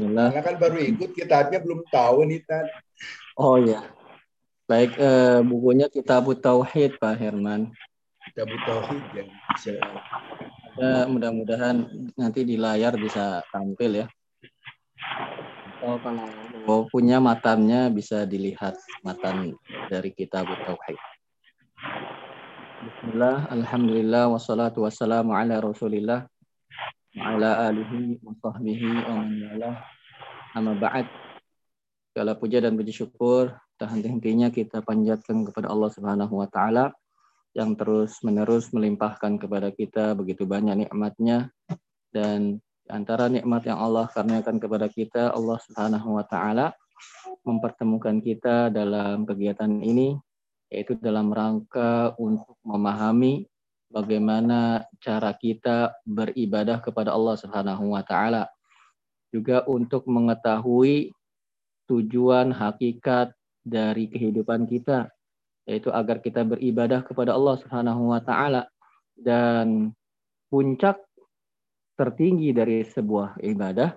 Bismillah. Karena kan baru ikut kitabnya belum tahu nih Tan. Oh ya. Baik, eh, bukunya Kitab Tauhid Pak Herman. Kitab Tauhid yang bisa Ya, mudah-mudahan nanti di layar bisa tampil ya. Atau kalau punya matannya bisa dilihat matan dari Kitab Tauhid. Bismillah, Alhamdulillah, wassalatu wassalamu ala rasulillah ala alihi wa sahbihi wa man walah. Amma ba'd. Segala puja dan puji syukur tak henti-hentinya kita panjatkan kepada Allah Subhanahu wa taala yang terus menerus melimpahkan kepada kita begitu banyak nikmatnya dan antara nikmat yang Allah karuniakan kepada kita Allah Subhanahu wa taala mempertemukan kita dalam kegiatan ini yaitu dalam rangka untuk memahami bagaimana cara kita beribadah kepada Allah Subhanahu wa taala juga untuk mengetahui tujuan hakikat dari kehidupan kita yaitu agar kita beribadah kepada Allah Subhanahu wa taala dan puncak tertinggi dari sebuah ibadah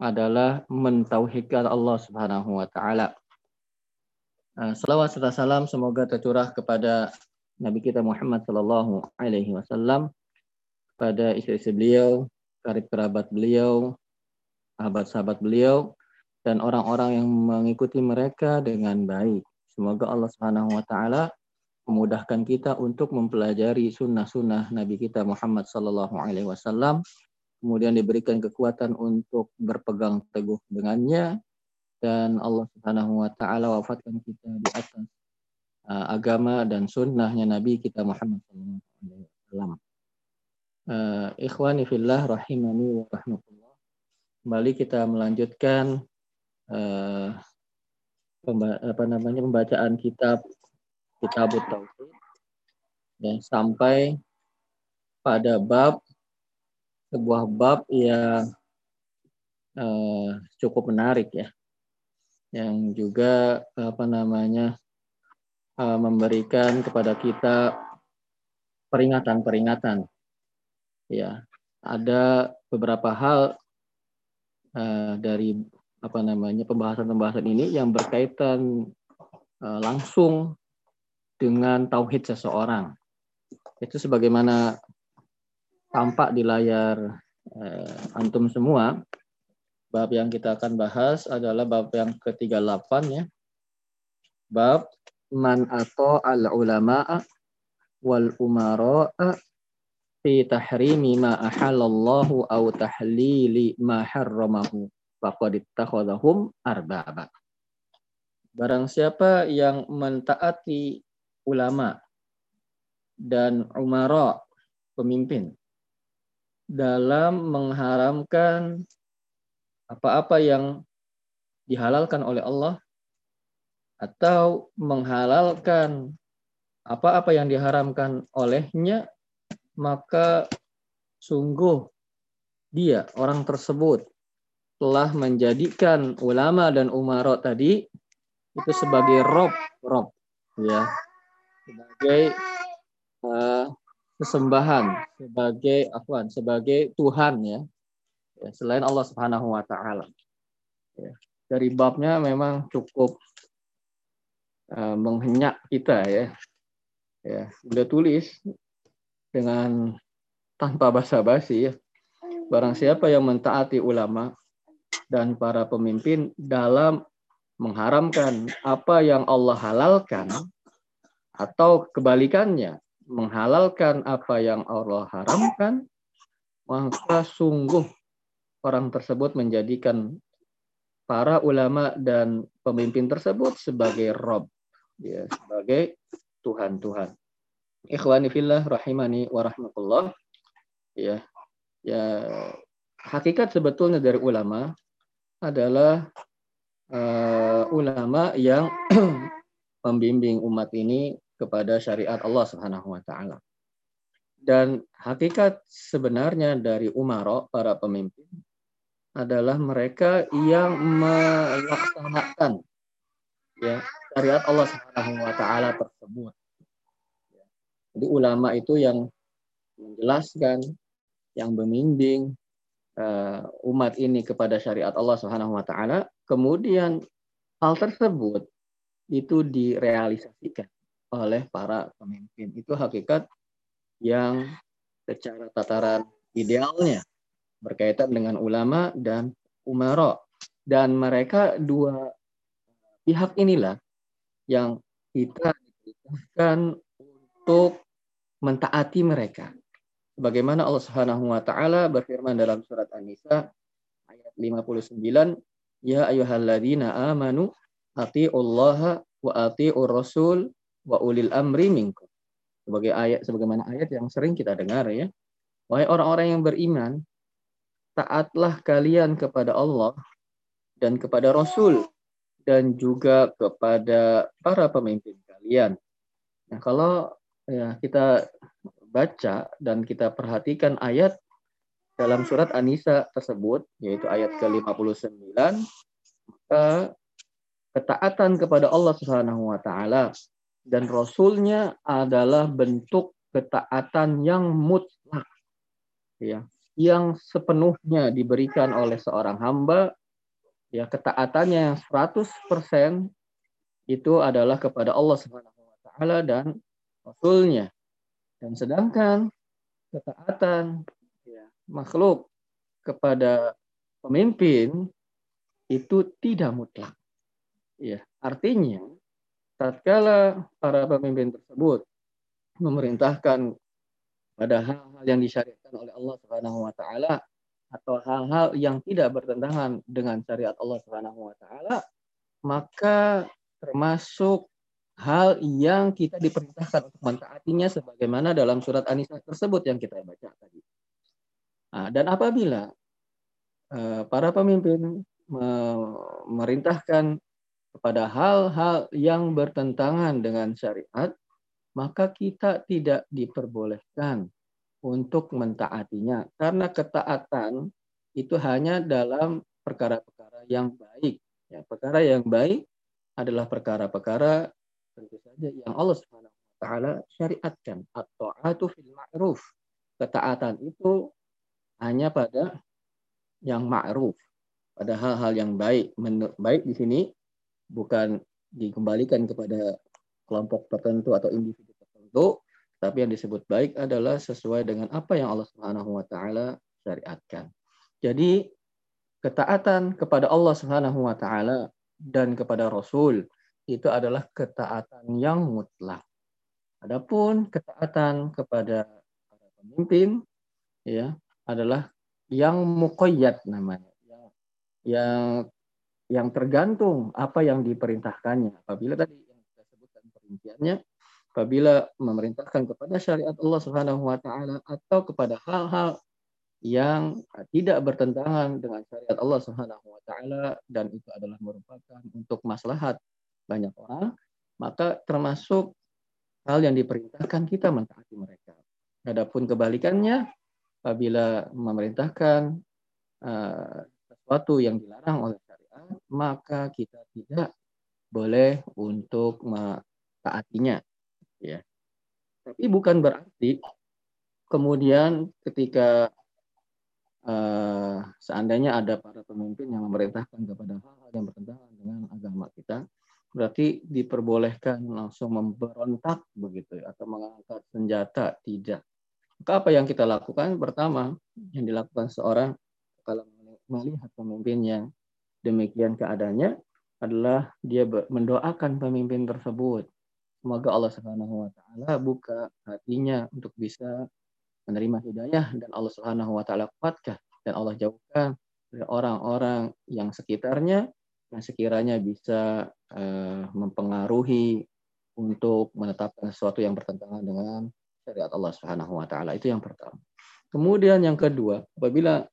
adalah mentauhidkan Allah Subhanahu wa taala. Eh, Salawat serta salam semoga tercurah kepada Nabi kita Muhammad Sallallahu Alaihi Wasallam, pada istri-istri beliau, karib kerabat beliau, sahabat-sahabat beliau, dan orang-orang yang mengikuti mereka dengan baik. Semoga Allah Subhanahu wa taala memudahkan kita untuk mempelajari sunnah-sunnah Nabi kita Muhammad sallallahu alaihi wasallam, kemudian diberikan kekuatan untuk berpegang teguh dengannya dan Allah Subhanahu wa taala wafatkan kita di atas uh, agama dan sunnahnya Nabi kita Muhammad wasallam. Uh, ikhwani fillah rahimani wa rahmatullah. Kembali kita melanjutkan uh, apa namanya pembacaan kitab kitab tauhid ya sampai pada bab sebuah bab yang uh, cukup menarik ya yang juga apa namanya uh, memberikan kepada kita peringatan-peringatan ya ada beberapa hal uh, dari apa namanya pembahasan-pembahasan ini yang berkaitan uh, langsung dengan tauhid seseorang. Itu sebagaimana tampak di layar uh, antum semua. Bab yang kita akan bahas adalah bab yang ke-38 ya. Bab man atau al ulama'a wal umara'a fi tahrimi ma ahallallahu aw tahlili ma harramahu faqad ittakhadhahum arbaba. Barang siapa yang mentaati ulama dan umara pemimpin dalam mengharamkan apa-apa yang dihalalkan oleh Allah atau menghalalkan apa-apa yang diharamkan olehnya maka sungguh dia orang tersebut telah menjadikan ulama dan umara tadi itu sebagai rob rob ya sebagai uh, sesembahan sebagai afwan sebagai Tuhan ya, ya selain Allah Subhanahu wa taala ya. dari babnya memang cukup uh, menghenyak kita ya. Ya udah tulis dengan tanpa basa-basi ya. Barang siapa yang mentaati ulama dan para pemimpin dalam mengharamkan apa yang Allah halalkan atau kebalikannya menghalalkan apa yang Allah haramkan maka sungguh orang tersebut menjadikan para ulama dan pemimpin tersebut sebagai rob ya sebagai tuhan-tuhan ikhwani fillah rahimani wa rahmatullah. Ya ya hakikat sebetulnya dari ulama adalah uh, ulama yang membimbing umat ini kepada syariat Allah Subhanahu wa taala. Dan hakikat sebenarnya dari umaro para pemimpin adalah mereka yang melaksanakan ya syariat Allah Subhanahu wa taala tersebut. Jadi ulama itu yang menjelaskan, yang membimbing, uh, umat ini kepada syariat Allah Subhanahu wa taala, kemudian hal tersebut itu direalisasikan oleh para pemimpin. Itu hakikat yang secara tataran idealnya berkaitan dengan ulama dan umara. Dan mereka dua pihak inilah yang kita diperintahkan untuk mentaati mereka. Bagaimana Allah Subhanahu wa taala berfirman dalam surat An-Nisa ayat 59, "Ya ayyuhalladzina amanu atiullaha wa atiur rasul wa ulil amri minkum." Sebagai ayat sebagaimana ayat yang sering kita dengar ya. Wahai orang-orang yang beriman, taatlah kalian kepada Allah dan kepada Rasul dan juga kepada para pemimpin kalian. Nah, kalau ya kita baca dan kita perhatikan ayat dalam surat An-Nisa tersebut, yaitu ayat ke-59, maka ketaatan kepada Allah Subhanahu wa taala dan rasulnya adalah bentuk ketaatan yang mutlak. Ya, yang sepenuhnya diberikan oleh seorang hamba ya ketaatannya yang 100% itu adalah kepada Allah Subhanahu wa taala dan rasulnya. Dan sedangkan ketaatan ya, makhluk kepada pemimpin itu tidak mutlak. Ya, artinya tatkala para pemimpin tersebut memerintahkan pada hal-hal yang disyariatkan oleh Allah Subhanahu wa taala atau hal-hal yang tidak bertentangan dengan syariat Allah Subhanahu wa taala, maka termasuk hal yang kita diperintahkan untuk mentaatinya sebagaimana dalam surat An-Nisa tersebut yang kita baca tadi. Nah, dan apabila uh, para pemimpin memerintahkan kepada hal-hal yang bertentangan dengan syariat, maka kita tidak diperbolehkan untuk mentaatinya. Karena ketaatan itu hanya dalam perkara-perkara yang baik. Ya, perkara yang baik adalah perkara-perkara tentu saja yang Allah Subhanahu wa taala syariatkan atau atu fil ma'ruf. Ketaatan itu hanya pada yang ma'ruf, pada hal-hal yang baik. baik di sini bukan dikembalikan kepada kelompok tertentu atau individu tertentu, tapi yang disebut baik adalah sesuai dengan apa yang Allah Subhanahu wa taala syariatkan. Jadi ketaatan kepada Allah Subhanahu wa taala dan kepada Rasul itu adalah ketaatan yang mutlak. Adapun ketaatan kepada para pemimpin ya adalah yang muqayyad namanya. Yang yang tergantung apa yang diperintahkannya. Apabila tadi yang kita sebutkan perinciannya apabila memerintahkan kepada syariat Allah Subhanahu wa taala atau kepada hal-hal yang tidak bertentangan dengan syariat Allah Subhanahu wa taala dan itu adalah merupakan untuk maslahat banyak orang, maka termasuk hal yang diperintahkan kita mentaati mereka. Adapun kebalikannya, apabila memerintahkan uh, sesuatu yang dilarang oleh syariat, maka kita tidak boleh untuk mentaatinya ya. Tapi bukan berarti kemudian ketika uh, seandainya ada para pemimpin yang memerintahkan kepada hal-hal yang bertentangan dengan agama kita berarti diperbolehkan langsung memberontak begitu ya, atau mengangkat senjata? Tidak. Maka apa yang kita lakukan? Pertama yang dilakukan seorang kalau melihat pemimpin yang demikian keadaannya adalah dia mendoakan pemimpin tersebut Semoga Allah Subhanahu wa taala buka hatinya untuk bisa menerima hidayah dan Allah Subhanahu wa taala kuatkan dan Allah jauhkan dari orang-orang yang sekitarnya yang sekiranya bisa uh, mempengaruhi untuk menetapkan sesuatu yang bertentangan dengan syariat Allah Subhanahu wa taala. Itu yang pertama. Kemudian yang kedua, apabila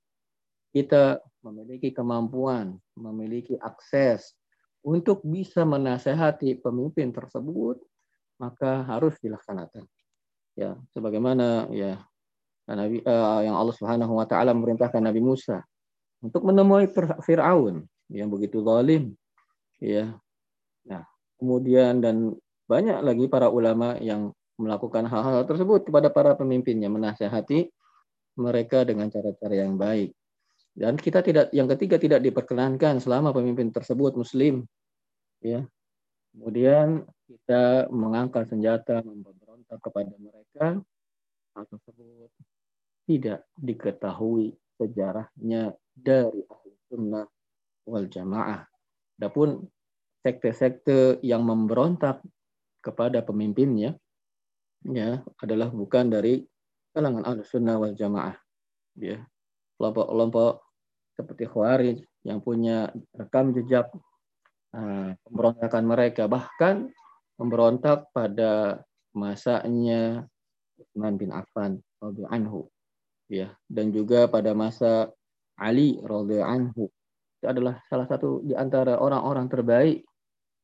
kita memiliki kemampuan, memiliki akses untuk bisa menasehati pemimpin tersebut, maka harus dilaksanakan. Ya, sebagaimana ya Nabi uh, yang Allah Subhanahu wa taala memerintahkan Nabi Musa untuk menemui Firaun yang begitu zalim. Ya. Nah, kemudian dan banyak lagi para ulama yang melakukan hal-hal tersebut kepada para pemimpinnya menasehati mereka dengan cara-cara yang baik. Dan kita tidak yang ketiga tidak diperkenankan selama pemimpin tersebut muslim. Ya. Kemudian kita mengangkat senjata memberontak kepada mereka hal tersebut tidak diketahui sejarahnya dari ahli sunnah wal jamaah. Adapun sekte-sekte yang memberontak kepada pemimpinnya ya adalah bukan dari kalangan ahli sunnah wal jamaah. Ya, kelompok-kelompok seperti Khawarij yang punya rekam jejak pemberontakan mereka. Bahkan memberontak pada masanya Utsman bin Affan anhu ya. Dan juga pada masa Ali radhiyallahu anhu. Itu adalah salah satu di antara orang-orang terbaik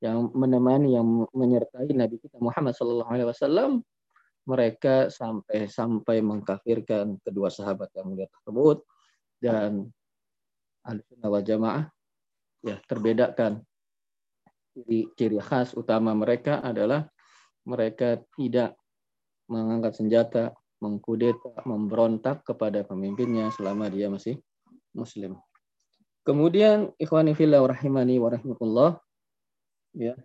yang menemani yang menyertai Nabi kita Muhammad sallallahu alaihi wasallam. Mereka sampai sampai mengkafirkan kedua sahabat yang mulia tersebut. Dan Ahlussunnah wal Jamaah ya terbedakan ciri, ciri khas utama mereka adalah mereka tidak mengangkat senjata, mengkudeta, memberontak kepada pemimpinnya selama dia masih muslim. Kemudian ikhwani fillah rahimani wa ya.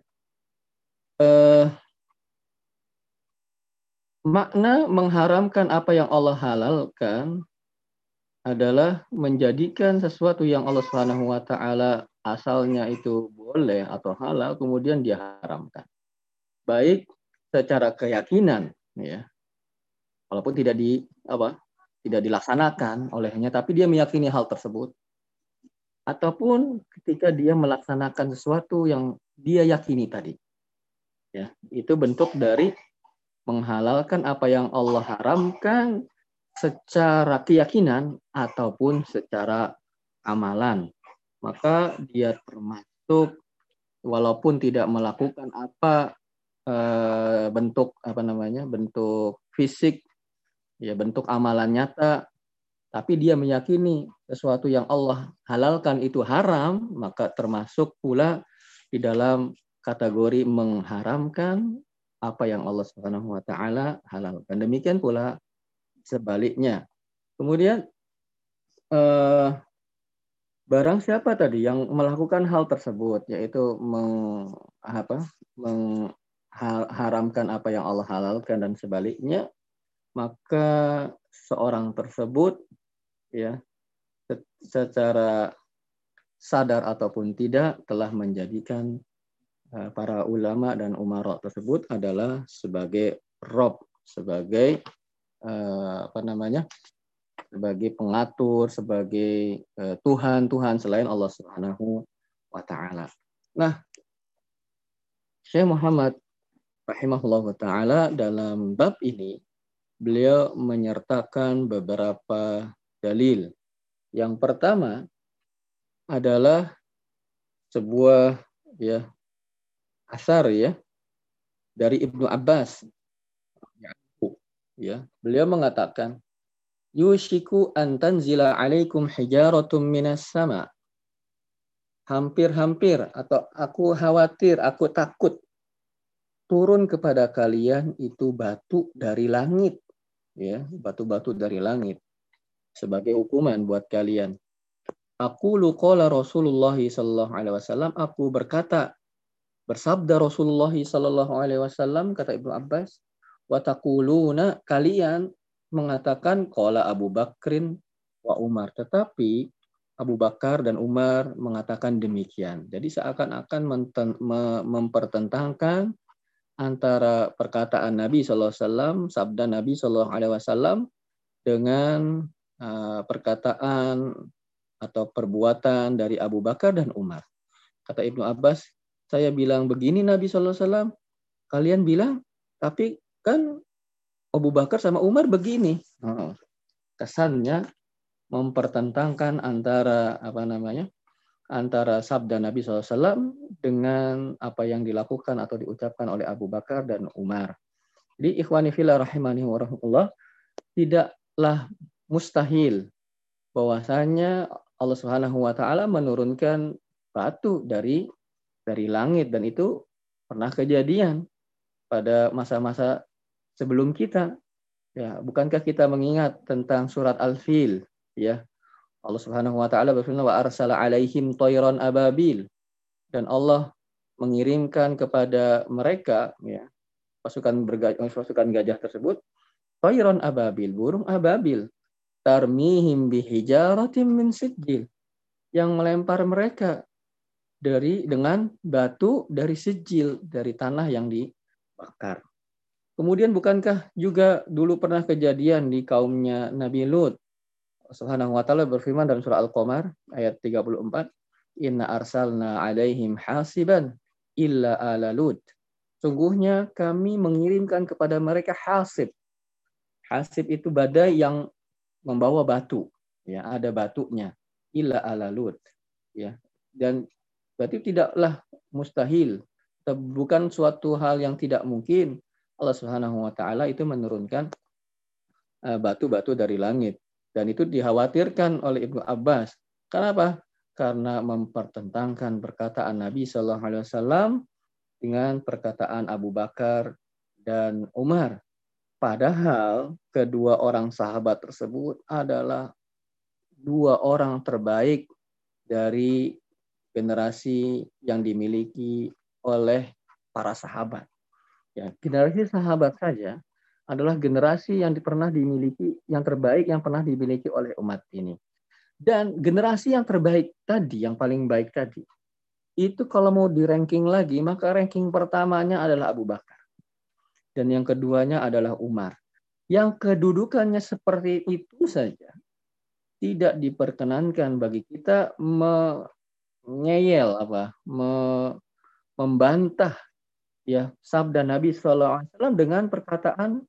Eh, makna mengharamkan apa yang Allah halalkan adalah menjadikan sesuatu yang Allah Subhanahu wa taala asalnya itu boleh atau halal kemudian dia haramkan. Baik secara keyakinan ya. Walaupun tidak di apa? tidak dilaksanakan olehnya tapi dia meyakini hal tersebut. Ataupun ketika dia melaksanakan sesuatu yang dia yakini tadi. Ya, itu bentuk dari menghalalkan apa yang Allah haramkan secara keyakinan ataupun secara amalan. Maka dia termasuk walaupun tidak melakukan apa e, bentuk apa namanya? bentuk fisik ya bentuk amalan nyata tapi dia meyakini sesuatu yang Allah halalkan itu haram, maka termasuk pula di dalam kategori mengharamkan apa yang Allah Subhanahu wa taala halalkan. Demikian pula sebaliknya. Kemudian eh, barang siapa tadi yang melakukan hal tersebut yaitu meng, apa, mengharamkan apa yang Allah halalkan dan sebaliknya maka seorang tersebut ya secara sadar ataupun tidak telah menjadikan eh, para ulama dan umara tersebut adalah sebagai rob sebagai Eh, apa namanya sebagai pengatur, sebagai uh, Tuhan Tuhan selain Allah Subhanahu wa taala. Nah, Syekh Muhammad rahimahullah taala dalam bab ini beliau menyertakan beberapa dalil. Yang pertama adalah sebuah ya asar ya dari Ibnu Abbas ya beliau mengatakan yushiku antanzila alaikum hijaratum minas sama. Hampir-hampir atau aku khawatir aku takut turun kepada kalian itu batu dari langit ya batu-batu dari langit sebagai hukuman buat kalian. Aku lukola Rasulullah sallallahu alaihi wasallam aku berkata bersabda Rasulullah sallallahu alaihi wasallam kata Ibnu Abbas Watakuluna kalian mengatakan kola Abu Bakrin wa Umar. Tetapi Abu Bakar dan Umar mengatakan demikian. Jadi seakan-akan mempertentangkan antara perkataan Nabi SAW, sabda Nabi SAW dengan uh, perkataan atau perbuatan dari Abu Bakar dan Umar. Kata Ibnu Abbas, saya bilang begini Nabi SAW, kalian bilang, tapi Kan Abu Bakar sama Umar begini. Kesannya mempertentangkan antara apa namanya antara sabda Nabi SAW dengan apa yang dilakukan atau diucapkan oleh Abu Bakar dan Umar. Di ikhwani fillah rahimani wa tidaklah mustahil bahwasanya Allah Subhanahu wa taala menurunkan batu dari dari langit dan itu pernah kejadian pada masa-masa sebelum kita. Ya, bukankah kita mengingat tentang surat Al-Fil ya Allah Subhanahu wa taala berfirman wa arsala alaihim tayran ababil dan Allah mengirimkan kepada mereka ya pasukan bergajah, pasukan gajah tersebut tayran ababil burung ababil tarmihim bihijaratin min sijil yang melempar mereka dari dengan batu dari sijil dari tanah yang dibakar. Kemudian bukankah juga dulu pernah kejadian di kaumnya Nabi Lut Subhanahu wa taala berfirman dalam surah Al-Qamar ayat 34, "Inna arsalna 'alaihim hasiban illa ala Lut." Sungguhnya kami mengirimkan kepada mereka hasib. Hasib itu badai yang membawa batu, ya, ada batunya. Illa ala Lut, ya. Dan berarti tidaklah mustahil, bukan suatu hal yang tidak mungkin Allah Subhanahu wa taala itu menurunkan eh, batu-batu dari langit dan itu dikhawatirkan oleh Ibnu Abbas. Kenapa? Karena mempertentangkan perkataan Nabi Shallallahu Alaihi Wasallam dengan perkataan Abu Bakar dan Umar. Padahal kedua orang sahabat tersebut adalah dua orang terbaik dari generasi yang dimiliki oleh para sahabat. Ya, generasi sahabat saja adalah generasi yang pernah dimiliki yang terbaik yang pernah dimiliki oleh umat ini. Dan generasi yang terbaik tadi, yang paling baik tadi, itu kalau mau di ranking lagi, maka ranking pertamanya adalah Abu Bakar. Dan yang keduanya adalah Umar. Yang kedudukannya seperti itu saja, tidak diperkenankan bagi kita mengeyel apa, membantah ya sabda Nabi SAW dengan perkataan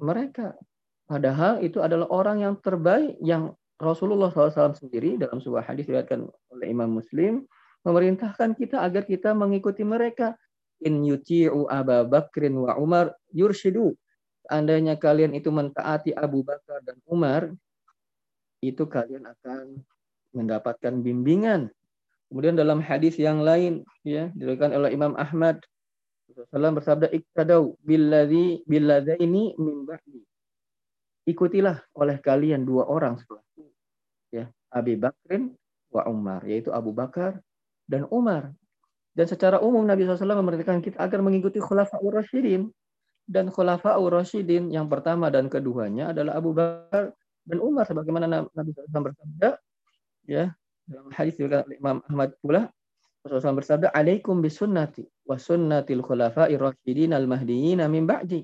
mereka. Padahal itu adalah orang yang terbaik yang Rasulullah SAW sendiri dalam sebuah hadis diriwayatkan oleh Imam Muslim memerintahkan kita agar kita mengikuti mereka. In yuti'u Abu Bakrin wa Umar yurshidu. Andainya kalian itu mentaati Abu Bakar dan Umar, itu kalian akan mendapatkan bimbingan. Kemudian dalam hadis yang lain, ya diriwayatkan oleh Imam Ahmad Rasulullah bersabda iktadau billadzi ini min ba'di. Ikutilah oleh kalian dua orang setelahku. Ya, Abi Bakrin wa Umar, yaitu Abu Bakar dan Umar. Dan secara umum Nabi SAW memerintahkan kita agar mengikuti khulafaur rasyidin. Dan khulafaur rasyidin yang pertama dan keduanya adalah Abu Bakar dan Umar sebagaimana Nabi SAW bersabda ya dalam hadis juga Imam Ahmad pula Rasulullah bersabda, "Alaikum bisunnati wa sunnatil khulafa'i rasyidin al-mahdiyyin min ba'di."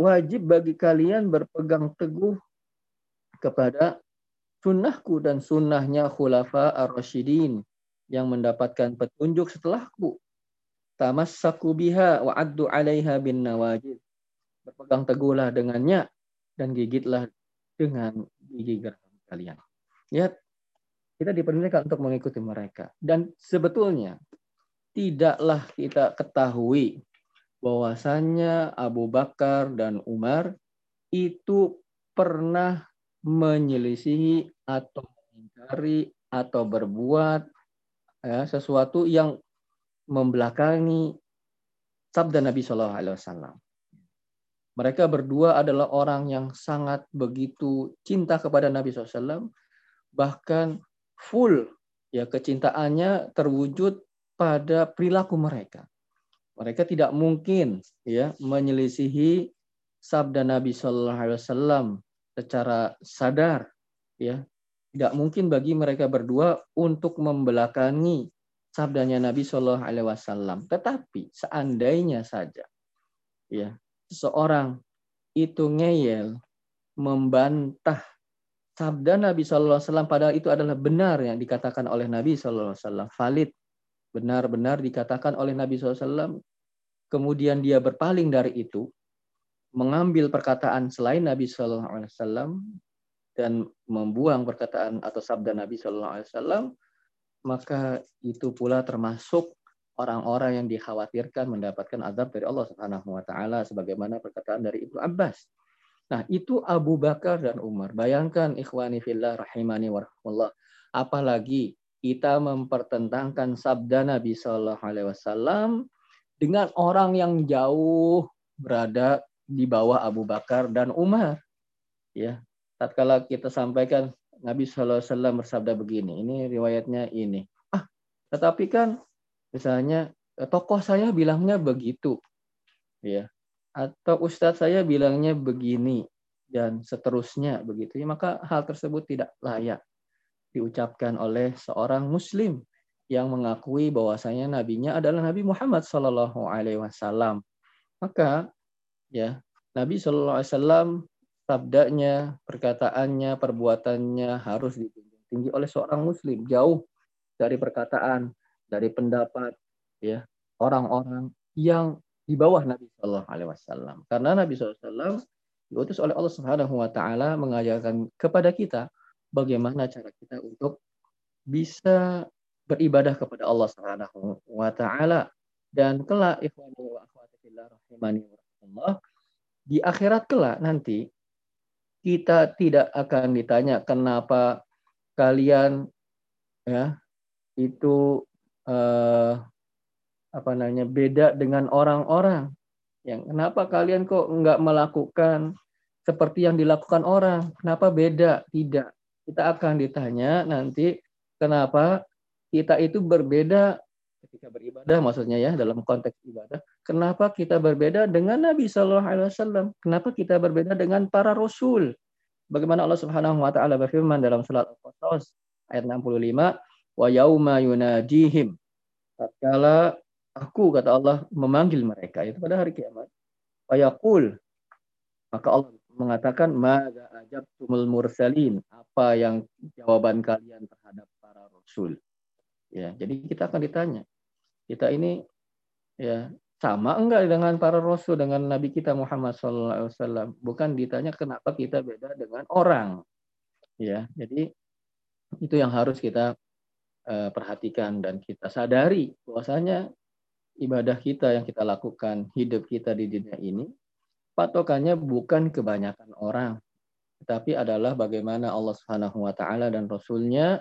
Wajib bagi kalian berpegang teguh kepada sunnahku dan sunnahnya khulafa ar-rasyidin yang mendapatkan petunjuk setelahku. Tamassaku biha wa addu 'alaiha bin nawajid. Berpegang teguhlah dengannya dan gigitlah dengan gigi geram kalian. Lihat kita diperintahkan untuk mengikuti mereka. Dan sebetulnya tidaklah kita ketahui bahwasannya Abu Bakar dan Umar itu pernah menyelisihi atau mengingkari atau berbuat ya, sesuatu yang membelakangi sabda Nabi Shallallahu Alaihi Wasallam. Mereka berdua adalah orang yang sangat begitu cinta kepada Nabi SAW, bahkan full ya kecintaannya terwujud pada perilaku mereka. Mereka tidak mungkin ya menyelisihi sabda Nabi Shallallahu Alaihi Wasallam secara sadar ya tidak mungkin bagi mereka berdua untuk membelakangi sabdanya Nabi Shallallahu Alaihi Wasallam. Tetapi seandainya saja ya seseorang itu ngeyel membantah sabda Nabi Shallallahu Alaihi Wasallam padahal itu adalah benar yang dikatakan oleh Nabi Shallallahu Alaihi Wasallam valid benar-benar dikatakan oleh Nabi SAW kemudian dia berpaling dari itu mengambil perkataan selain Nabi Wasallam dan membuang perkataan atau sabda Nabi Wasallam maka itu pula termasuk orang-orang yang dikhawatirkan mendapatkan azab dari Allah Subhanahu wa taala sebagaimana perkataan dari Ibnu Abbas Nah, itu Abu Bakar dan Umar. Bayangkan ikhwani fillah rahimani warahmatullah. Apalagi kita mempertentangkan sabda Nabi Shallallahu alaihi wasallam dengan orang yang jauh berada di bawah Abu Bakar dan Umar. Ya, tatkala kita sampaikan Nabi Shallallahu Alaihi Wasallam bersabda begini. Ini riwayatnya ini. Ah, tetapi kan misalnya tokoh saya bilangnya begitu, ya. Atau ustadz saya bilangnya begini dan seterusnya begitu ya maka hal tersebut tidak layak diucapkan oleh seorang muslim yang mengakui bahwasanya nabinya adalah Nabi Muhammad Shallallahu Alaihi Wasallam. Maka ya Nabi Shallallahu Alaihi Wasallam sabdanya, perkataannya, perbuatannya harus ditunjukkan tinggi oleh seorang muslim. Jauh dari perkataan, dari pendapat ya orang-orang yang di bawah Nabi Shallallahu Alaihi Wasallam. Karena Nabi SAW diutus oleh Allah Subhanahu Wa Taala mengajarkan kepada kita bagaimana cara kita untuk bisa beribadah kepada Allah Subhanahu Wa Taala. Dan kelak ikhwani wa akhwati fillah rahimani wa di akhirat kelak nanti kita tidak akan ditanya kenapa kalian ya itu eh, apa namanya beda dengan orang-orang? Yang kenapa kalian kok nggak melakukan seperti yang dilakukan orang? Kenapa beda? Tidak kita akan ditanya nanti kenapa kita itu berbeda ketika beribadah maksudnya ya dalam konteks ibadah. Kenapa kita berbeda dengan Nabi Shallallahu Alaihi Wasallam? Kenapa kita berbeda dengan para rasul? Bagaimana Allah Subhanahu Wa Taala berfirman dalam surat Al-Qasas ayat 65 wa yauma yunadihim tatkala aku kata Allah memanggil mereka itu pada hari kiamat yaqul maka Allah mengatakan mada ajabtumul mursalin. Apa yang jawaban kalian terhadap para rasul? Ya jadi kita akan ditanya kita ini ya sama enggak dengan para rasul dengan nabi kita Muhammad SAW bukan ditanya kenapa kita beda dengan orang? Ya jadi itu yang harus kita uh, perhatikan dan kita sadari bahwasanya ibadah kita yang kita lakukan hidup kita di dunia ini patokannya bukan kebanyakan orang tetapi adalah bagaimana Allah Subhanahu wa taala dan rasulnya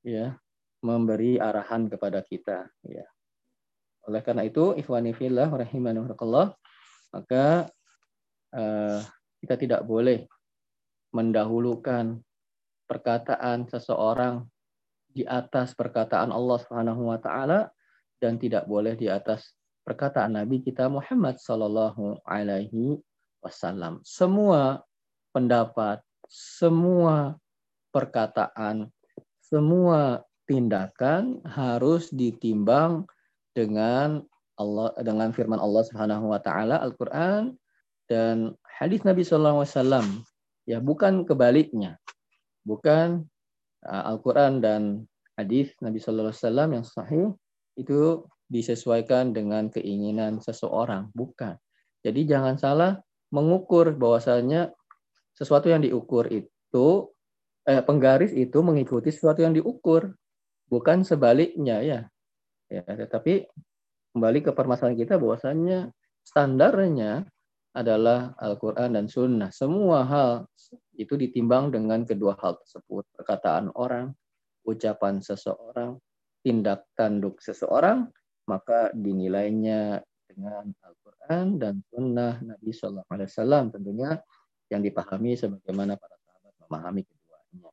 ya memberi arahan kepada kita ya. Oleh karena itu, ikhwani fillah rahimanahullah, maka uh, kita tidak boleh mendahulukan perkataan seseorang di atas perkataan Allah Subhanahu wa taala dan tidak boleh di atas perkataan Nabi kita Muhammad sallallahu alaihi wasallam. Semua pendapat, semua perkataan, semua tindakan harus ditimbang dengan Allah dengan firman Allah Subhanahu wa taala Al-Qur'an dan hadis Nabi sallallahu alaihi wasallam ya bukan kebaliknya. Bukan uh, Al-Qur'an dan hadis Nabi sallallahu alaihi wasallam yang sahih itu disesuaikan dengan keinginan seseorang, bukan. Jadi jangan salah mengukur bahwasanya sesuatu yang diukur itu eh, penggaris itu mengikuti sesuatu yang diukur, bukan sebaliknya ya. Ya, tetapi kembali ke permasalahan kita bahwasannya standarnya adalah Al-Quran dan Sunnah. Semua hal itu ditimbang dengan kedua hal tersebut. Perkataan orang, ucapan seseorang, tindak tanduk seseorang, maka dinilainya dengan Al-Quran dan Sunnah Nabi Shallallahu Alaihi Wasallam tentunya yang dipahami sebagaimana para sahabat memahami keduanya.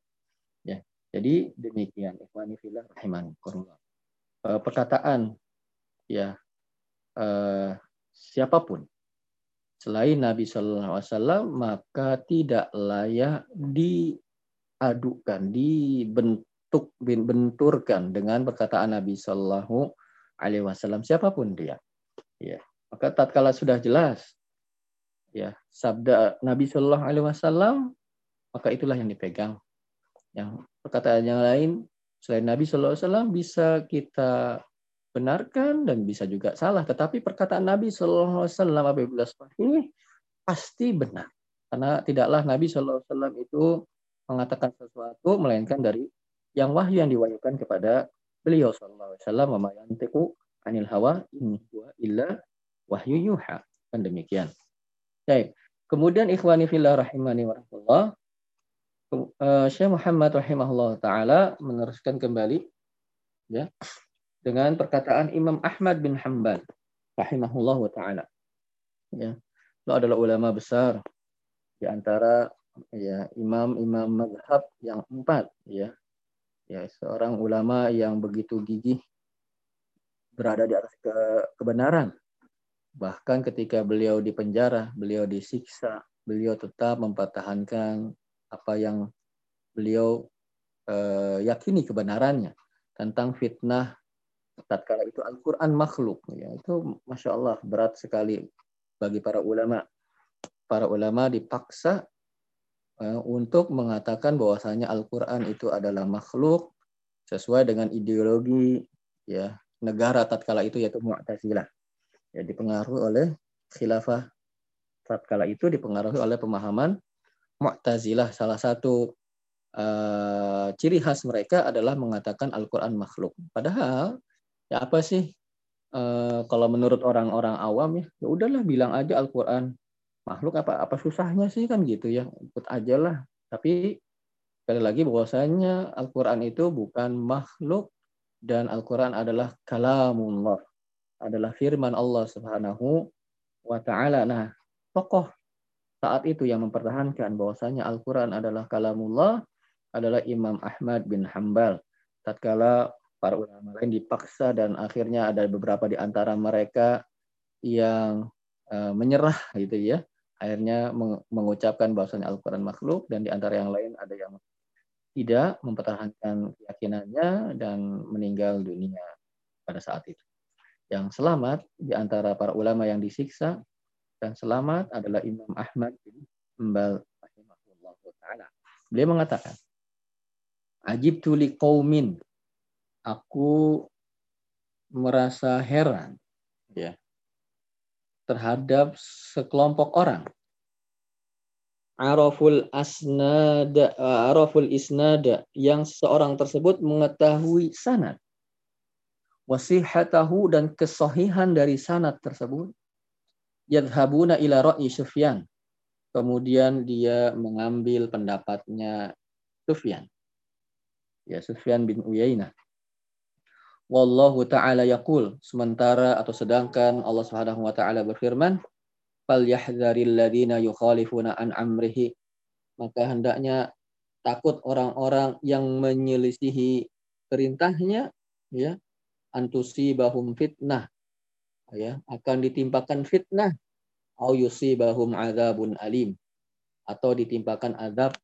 Ya, jadi demikian. Ikhwani fillah rahimankumullah. Eh, perkataan ya uh, siapa pun selain Nabi Shallallahu Alaihi Wasallam maka tidak layak diadukan, dibentuk, benturkan dengan perkataan Nabi Shallallahu Alaihi Wasallam siapa pun dia. Ya, maka tatkala sudah jelas ya sabda Nabi Shallallahu Alaihi Wasallam maka itulah yang dipegang. Yang perkataan yang lain selain Nabi Shallallahu Alaihi Wasallam bisa kita benarkan dan bisa juga salah. Tetapi perkataan Nabi Shallallahu Alaihi Wasallam apabila ini pasti benar karena tidaklah Nabi Shallallahu Alaihi Wasallam itu mengatakan sesuatu melainkan dari yang wahyu yang diwahyukan kepada beliau Shallallahu Alaihi Wasallam memayantiku anil hawa ini huwa illa wahyu yuha kan demikian. Baik. Kemudian ikhwani fillah rahimani wa rahmatullah uh, Syekh Muhammad rahimahullah taala meneruskan kembali ya dengan perkataan Imam Ahmad bin Hanbal rahimahullah taala. Ya. Itu adalah ulama besar di antara ya imam-imam mazhab yang empat ya ya seorang ulama yang begitu gigih berada di atas ke kebenaran. Bahkan ketika beliau di penjara beliau disiksa beliau tetap mempertahankan apa yang beliau uh, yakini kebenarannya tentang fitnah tatkala itu Al-Quran makhluk. Ya itu masya Allah berat sekali bagi para ulama. Para ulama dipaksa untuk mengatakan bahwasanya Al-Quran itu adalah makhluk sesuai dengan ideologi ya negara tatkala itu yaitu Mu'tazilah. Ya dipengaruhi oleh khilafah tatkala itu dipengaruhi oleh pemahaman Mu'tazilah. Salah satu uh, ciri khas mereka adalah mengatakan Al-Quran makhluk. Padahal ya apa sih uh, kalau menurut orang-orang awam ya ya udahlah bilang aja Al-Quran makhluk apa apa susahnya sih kan gitu ya ikut aja lah. Tapi sekali lagi bahwasanya Al-Quran itu bukan makhluk dan Al-Quran adalah kalamullah adalah firman Allah Subhanahu wa taala. Nah, tokoh saat itu yang mempertahankan bahwasanya Al-Quran adalah kalamullah adalah Imam Ahmad bin Hambal. Tatkala para ulama lain dipaksa dan akhirnya ada beberapa di antara mereka yang uh, menyerah gitu ya. Akhirnya meng mengucapkan bahwasanya Al-Quran makhluk dan di antara yang lain ada yang tidak mempertahankan keyakinannya dan meninggal dunia pada saat itu. Yang selamat di antara para ulama yang disiksa dan selamat adalah Imam Ahmad bin rahimahullah taala. Beliau mengatakan, Ajib tuli kaumin. Aku merasa heran terhadap sekelompok orang. Araful asnada araful isnada yang seorang tersebut mengetahui sanad wasihatahu dan kesohihan dari sanad tersebut yadhabuna ila ra'i Sufyan kemudian dia mengambil pendapatnya Sufyan ya Sufyan bin Uyainah. Wallahu taala yaqul. Sementara atau sedangkan Allah Subhanahu wa taala berfirman fal yahdzaril ladina yukhalifuna an amrihi. Maka hendaknya takut orang-orang yang menyelisihi perintahnya ya antusi bahum fitnah ya akan ditimpakan fitnah au yusibahum adzabun alim atau ditimpakan azab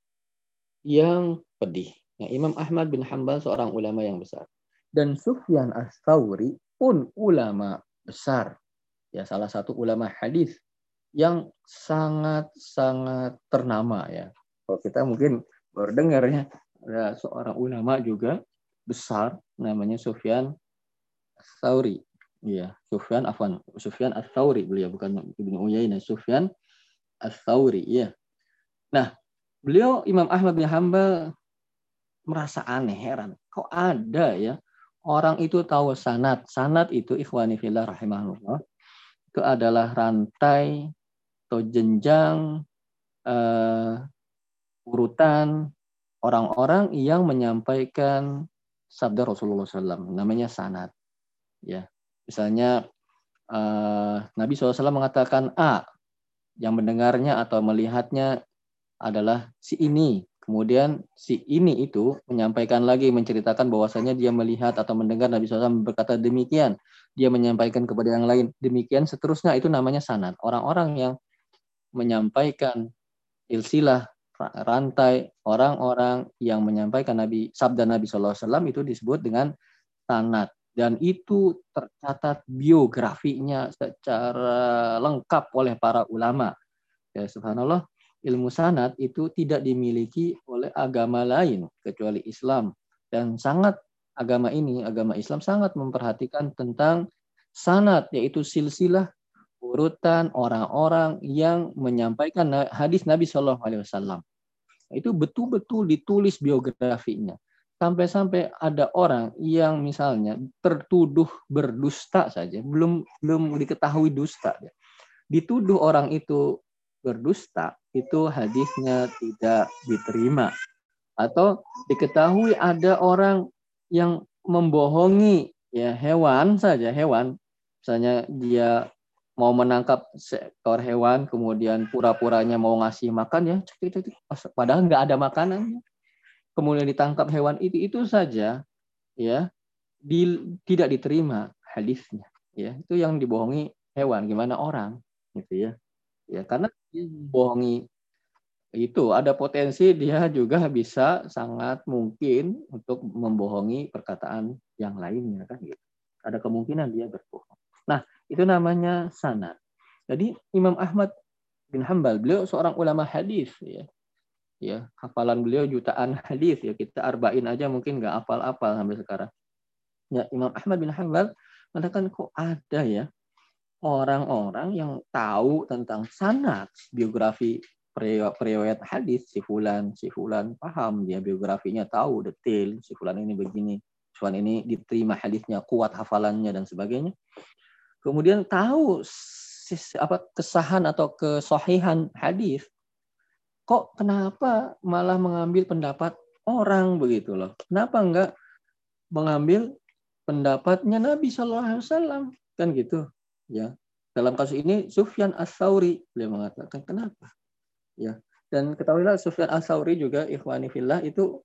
yang pedih. Ya, Imam Ahmad bin Hambal seorang ulama yang besar. Dan Sufyan as-Thawri pun ulama besar. Ya, salah satu ulama hadis yang sangat-sangat ternama ya. Kalau kita mungkin baru dengar ya, ada seorang ulama juga besar namanya Sufyan as-Thawri. Iya, Sufyan afan, Sufyan as-Thawri beliau bukan Ibnu Uyainah, Sufyan as-Thawri, iya. Nah, beliau Imam Ahmad bin Hambal merasa aneh, heran. Kok ada ya orang itu tahu sanat. Sanat itu ikhwani fillah rahimahullah. Itu adalah rantai atau jenjang uh, urutan orang-orang yang menyampaikan sabda Rasulullah SAW. Namanya sanat. Ya, misalnya uh, Nabi SAW mengatakan A, yang mendengarnya atau melihatnya adalah si ini Kemudian si ini itu menyampaikan lagi menceritakan bahwasanya dia melihat atau mendengar Nabi SAW berkata demikian. Dia menyampaikan kepada yang lain demikian seterusnya itu namanya sanad. Orang-orang yang menyampaikan ilsilah rantai orang-orang yang menyampaikan Nabi sabda Nabi SAW itu disebut dengan sanad dan itu tercatat biografinya secara lengkap oleh para ulama. Ya subhanallah ilmu sanat itu tidak dimiliki oleh agama lain kecuali Islam. Dan sangat agama ini agama Islam sangat memperhatikan tentang sanat yaitu silsilah urutan orang-orang yang menyampaikan hadis Nabi Shallallahu Alaihi Wasallam. Itu betul-betul ditulis biografinya. Sampai-sampai ada orang yang misalnya tertuduh berdusta saja belum belum diketahui dusta dituduh orang itu berdusta itu hadisnya tidak diterima. Atau diketahui ada orang yang membohongi ya hewan saja hewan. Misalnya dia mau menangkap seekor hewan kemudian pura-puranya mau ngasih makan ya itu, padahal nggak ada makanan kemudian ditangkap hewan itu itu saja ya di, tidak diterima hadisnya ya. Itu yang dibohongi hewan gimana orang gitu ya ya karena bohongi itu ada potensi dia juga bisa sangat mungkin untuk membohongi perkataan yang lainnya kan gitu ada kemungkinan dia berbohong nah itu namanya sanad. Jadi Imam Ahmad bin Hambal beliau seorang ulama hadis ya. Ya, hafalan beliau jutaan hadis ya. Kita arba'in aja mungkin nggak hafal-hafal sampai sekarang. Ya, Imam Ahmad bin Hambal mengatakan kok ada ya orang-orang yang tahu tentang sanad biografi periwayat hadis si fulan si fulan paham dia biografinya tahu detail si fulan ini begini si fulan ini diterima hadisnya kuat hafalannya dan sebagainya. Kemudian tahu apa kesahan atau kesohihan hadis, kok kenapa malah mengambil pendapat orang begitu loh? Kenapa enggak mengambil pendapatnya Nabi Shallallahu Alaihi Wasallam? Kan gitu ya? Dalam kasus ini Sufyan As-Sauri beliau mengatakan kenapa? Ya. Dan ketahuilah Sufyan As-Sauri juga ikhwani fillah itu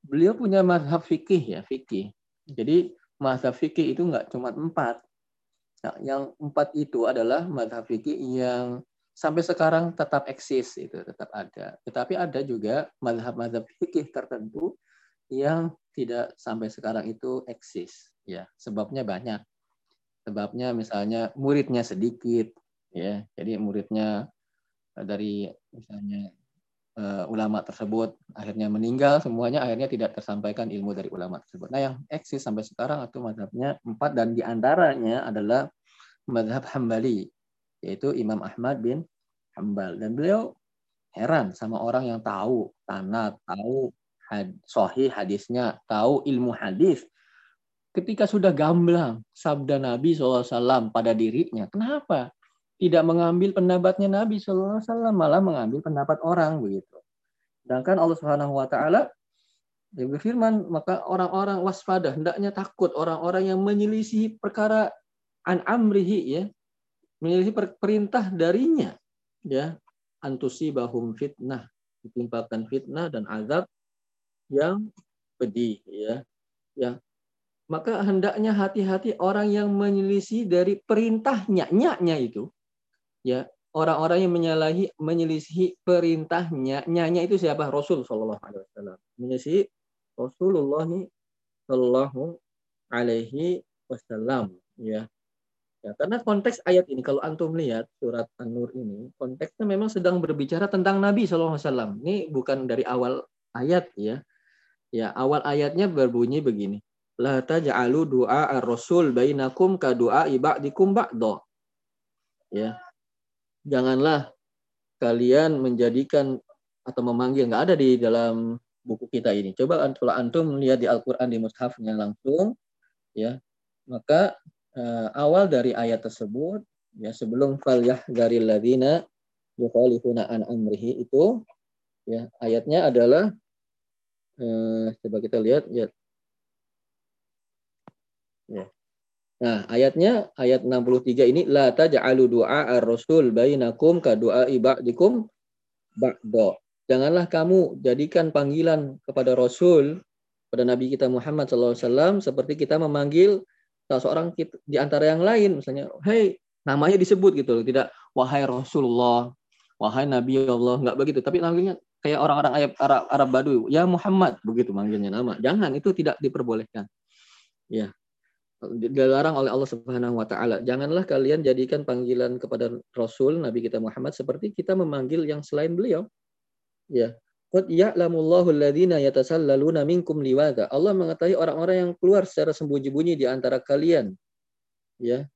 beliau punya mazhab fikih ya, fikih. Jadi mazhab fikih itu enggak cuma empat, Nah, yang empat itu adalah madhab fikih yang sampai sekarang tetap eksis itu tetap ada. Tetapi ada juga madhab-madhab fikih tertentu yang tidak sampai sekarang itu eksis. Ya, sebabnya banyak. Sebabnya misalnya muridnya sedikit, ya. Jadi muridnya dari misalnya uh, ulama tersebut akhirnya meninggal semuanya akhirnya tidak tersampaikan ilmu dari ulama tersebut. Nah yang eksis sampai sekarang atau madhabnya empat dan di antaranya adalah madhab Hambali yaitu Imam Ahmad bin Hambal dan beliau heran sama orang yang tahu tanat tahu had, sahih hadisnya tahu ilmu hadis ketika sudah gamblang sabda Nabi SAW pada dirinya kenapa tidak mengambil pendapatnya Nabi SAW malah mengambil pendapat orang begitu. Sedangkan Allah Subhanahu Wa Taala dia berfirman maka orang-orang waspada hendaknya takut orang-orang yang menyelisih perkara an amrihi ya. Menyelisih perintah darinya ya. Antusi bahum fitnah ditimpakan fitnah dan azab yang pedih ya. Ya maka hendaknya hati-hati orang yang menyelisih dari perintahnya nyaknya itu. Ya orang-orang yang menyalahi menyelisihi perintahnya nyanya itu siapa? Rasul Shallallahu Alaihi Wasallam. Menyelisihi Rasulullah Shallallahu Alaihi Wasallam ya. Ya karena konteks ayat ini kalau antum lihat surat An-Nur ini konteksnya memang sedang berbicara tentang Nabi Shallallahu Alaihi Wasallam. Ini bukan dari awal ayat ya. Ya awal ayatnya berbunyi begini la taj'alu du'a ar-rasul bainakum ka du'a ibadikum ba'da ya. Janganlah kalian menjadikan atau memanggil nggak ada di dalam buku kita ini. Coba kalau antum lihat di Al-Qur'an di mushafnya langsung ya, maka uh, awal dari ayat tersebut ya sebelum fal dari ladina yukhalifuna an amrihi itu ya ayatnya adalah uh, coba kita lihat ya Nah, ayatnya ayat 63 ini la taj'alu du'a ar-rasul bainakum ka du'a ibadikum ba'da. Janganlah kamu jadikan panggilan kepada Rasul pada Nabi kita Muhammad SAW seperti kita memanggil salah seorang di antara yang lain misalnya, "Hei, namanya disebut gitu tidak wahai Rasulullah, wahai Nabi Allah, enggak begitu, tapi namanya kayak orang-orang Arab, Arab Arab Badui, ya Muhammad begitu manggilnya nama. Jangan itu tidak diperbolehkan. Ya, dilarang oleh Allah Subhanahu wa taala. Janganlah kalian jadikan panggilan kepada Rasul Nabi kita Muhammad seperti kita memanggil yang selain beliau. Ya. Qad ya'lamullahu alladziina yatasallaluna minkum liwada. Allah mengetahui orang-orang yang keluar secara sembunyi-bunyi di antara kalian. Ya.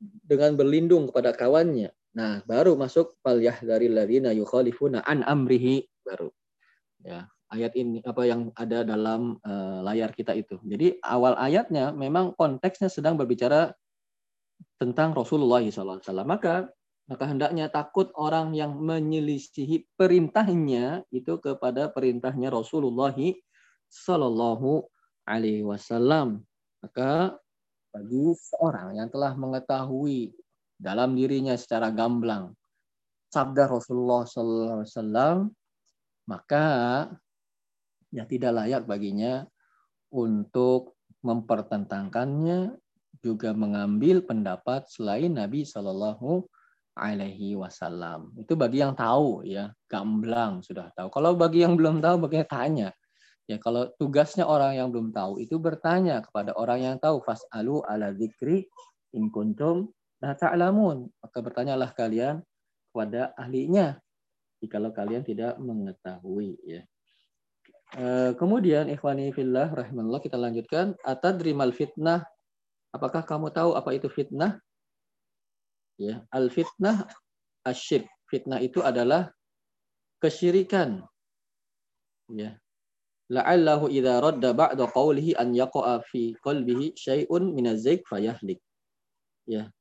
Dengan berlindung kepada kawannya. Nah, baru masuk fal yahdharil ladzina yukhalifuna an amrihi baru. Ya ayat ini apa yang ada dalam uh, layar kita itu. Jadi awal ayatnya memang konteksnya sedang berbicara tentang Rasulullah SAW. Maka maka hendaknya takut orang yang menyelisihi perintahnya itu kepada perintahnya Rasulullah Sallallahu Alaihi Wasallam. Maka bagi seorang yang telah mengetahui dalam dirinya secara gamblang sabda Rasulullah sallallahu alaihi wasallam maka ya tidak layak baginya untuk mempertentangkannya juga mengambil pendapat selain Nabi Shallallahu Alaihi Wasallam. Itu bagi yang tahu ya, gamblang sudah tahu. Kalau bagi yang belum tahu, bagaimana tanya. Ya kalau tugasnya orang yang belum tahu itu bertanya kepada orang yang tahu. Fas'alu ala dzikri in kuntum la ta'lamun. Maka bertanyalah kalian kepada ahlinya jikalau kalian tidak mengetahui ya. E, kemudian ikhwani fillah rahimahullah kita lanjutkan. Atadrimal fitnah. Apakah kamu tahu apa itu fitnah? Ya al fitnah asyik fitnah itu adalah kesyirikan. Ya. La'allahu idza radda ba'da qawlihi an yaqa'a fi qalbihi syai'un min az-zayg fayahlik. Ya.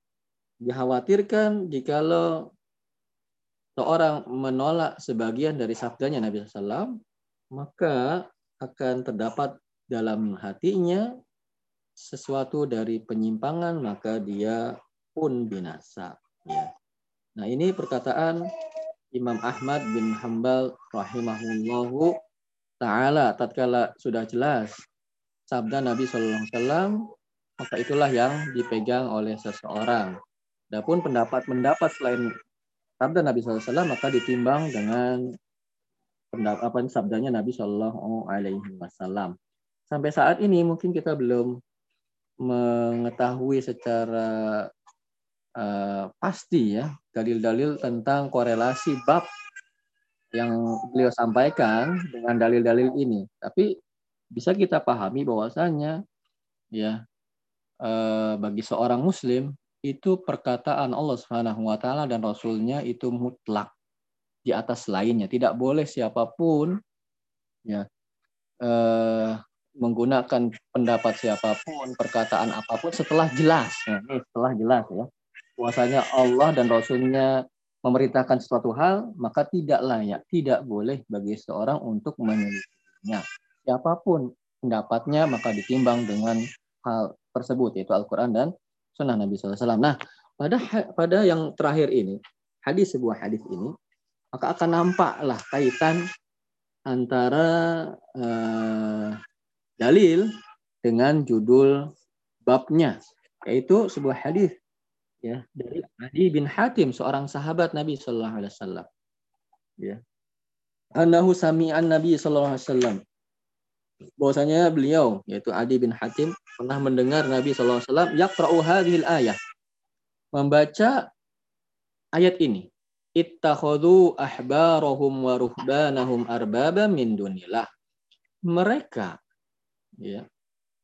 Dikhawatirkan jikalau seorang menolak sebagian dari sabdanya Nabi SAW, maka akan terdapat dalam hatinya sesuatu dari penyimpangan, maka dia pun binasa. Ya. Nah ini perkataan Imam Ahmad bin Hambal rahimahullahu taala tatkala sudah jelas sabda Nabi Shallallahu Alaihi Wasallam maka itulah yang dipegang oleh seseorang. Adapun pendapat-pendapat selain sabda Nabi Wasallam maka ditimbang dengan apa sabdanya Nabi Shallallahu Alaihi Wasallam. Sampai saat ini mungkin kita belum mengetahui secara uh, pasti ya dalil-dalil tentang korelasi bab yang beliau sampaikan dengan dalil-dalil ini. Tapi bisa kita pahami bahwasanya ya eh, bagi seorang muslim itu perkataan Allah Subhanahu wa taala dan rasulnya itu mutlak di atas lainnya. Tidak boleh siapa pun ya eh, menggunakan pendapat siapa pun, perkataan apa pun setelah jelas. Ya, setelah jelas ya. Puasanya Allah dan Rasulnya memerintahkan suatu hal, maka tidak layak, tidak boleh bagi seorang untuk menyelidiknya. Siapa pun pendapatnya, maka ditimbang dengan hal tersebut, yaitu Al-Quran dan Sunnah Nabi SAW. Nah, pada pada yang terakhir ini, hadis sebuah hadis ini, maka akan nampaklah kaitan antara uh, dalil dengan judul babnya, yaitu sebuah hadis ya dari Adi bin Hatim seorang sahabat Nabi Shallallahu Alaihi Wasallam. Ya. Anahu sami'an Nabi Shallallahu Alaihi Wasallam. Bahwasanya beliau yaitu Adi bin Hatim pernah mendengar Nabi Shallallahu Alaihi Wasallam yaqra'u hadhil ayah membaca ayat ini ittakhadhu ahbarahum wa ruhbanahum arbaba min dunillah mereka ya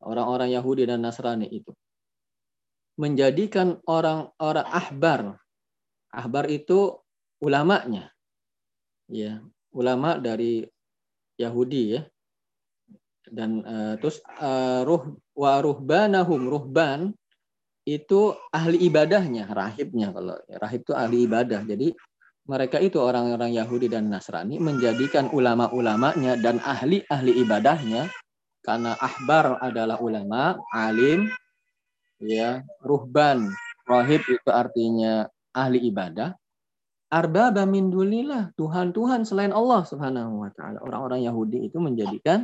orang-orang Yahudi dan Nasrani itu menjadikan orang-orang ahbar. Ahbar itu ulamanya. Ya, ulama dari Yahudi ya. Dan uh, terus uh, ruh wa ruhban itu ahli ibadahnya, rahibnya kalau rahib itu ahli ibadah. Jadi mereka itu orang-orang Yahudi dan Nasrani menjadikan ulama-ulamanya dan ahli-ahli ibadahnya karena ahbar adalah ulama, alim, ya ruhban rohib itu artinya ahli ibadah. Arbaba min dunillah Tuhan-Tuhan selain Allah Subhanahu wa taala. Orang-orang Yahudi itu menjadikan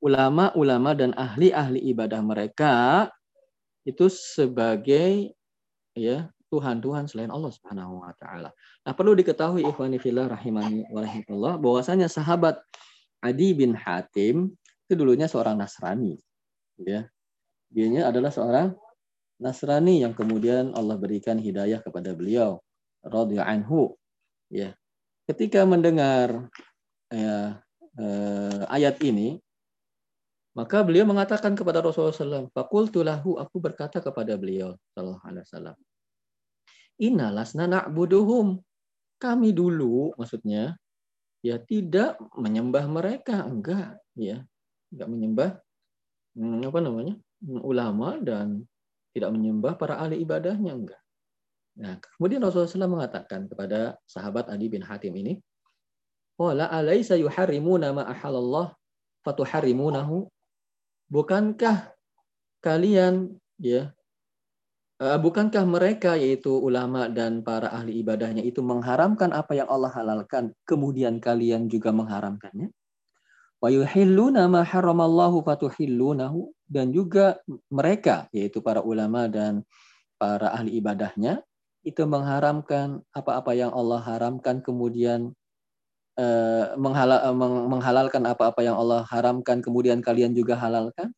ulama-ulama dan ahli-ahli ibadah mereka itu sebagai ya Tuhan-Tuhan selain Allah Subhanahu wa taala. Nah, perlu diketahui ikhwani fillah rahimani wa bahwasanya sahabat Adi bin Hatim itu dulunya seorang Nasrani ya. Dianya adalah seorang Nasrani yang kemudian Allah berikan hidayah kepada beliau radhiyallahu anhu ya ketika mendengar ya, eh, ayat ini maka beliau mengatakan kepada Rasulullah SAW, Fakultu lahu, aku berkata kepada beliau, Sallallahu Alaihi Wasallam, Inalasna na'buduhum. Kami dulu, maksudnya, ya tidak menyembah mereka, enggak, ya, enggak menyembah, hmm, apa namanya, ulama dan tidak menyembah para ahli ibadahnya enggak. Nah, kemudian Rasulullah SAW mengatakan kepada sahabat Adi bin Hatim ini, "Qala alaysa yuharrimuna ma ahallallah fatuharrimunahu?" Bukankah kalian ya bukankah mereka yaitu ulama dan para ahli ibadahnya itu mengharamkan apa yang Allah halalkan, kemudian kalian juga mengharamkannya? Dan juga mereka yaitu para ulama dan para ahli ibadahnya itu mengharamkan apa-apa yang Allah haramkan kemudian uh, menghalal, menghalalkan apa-apa yang Allah haramkan kemudian kalian juga halalkan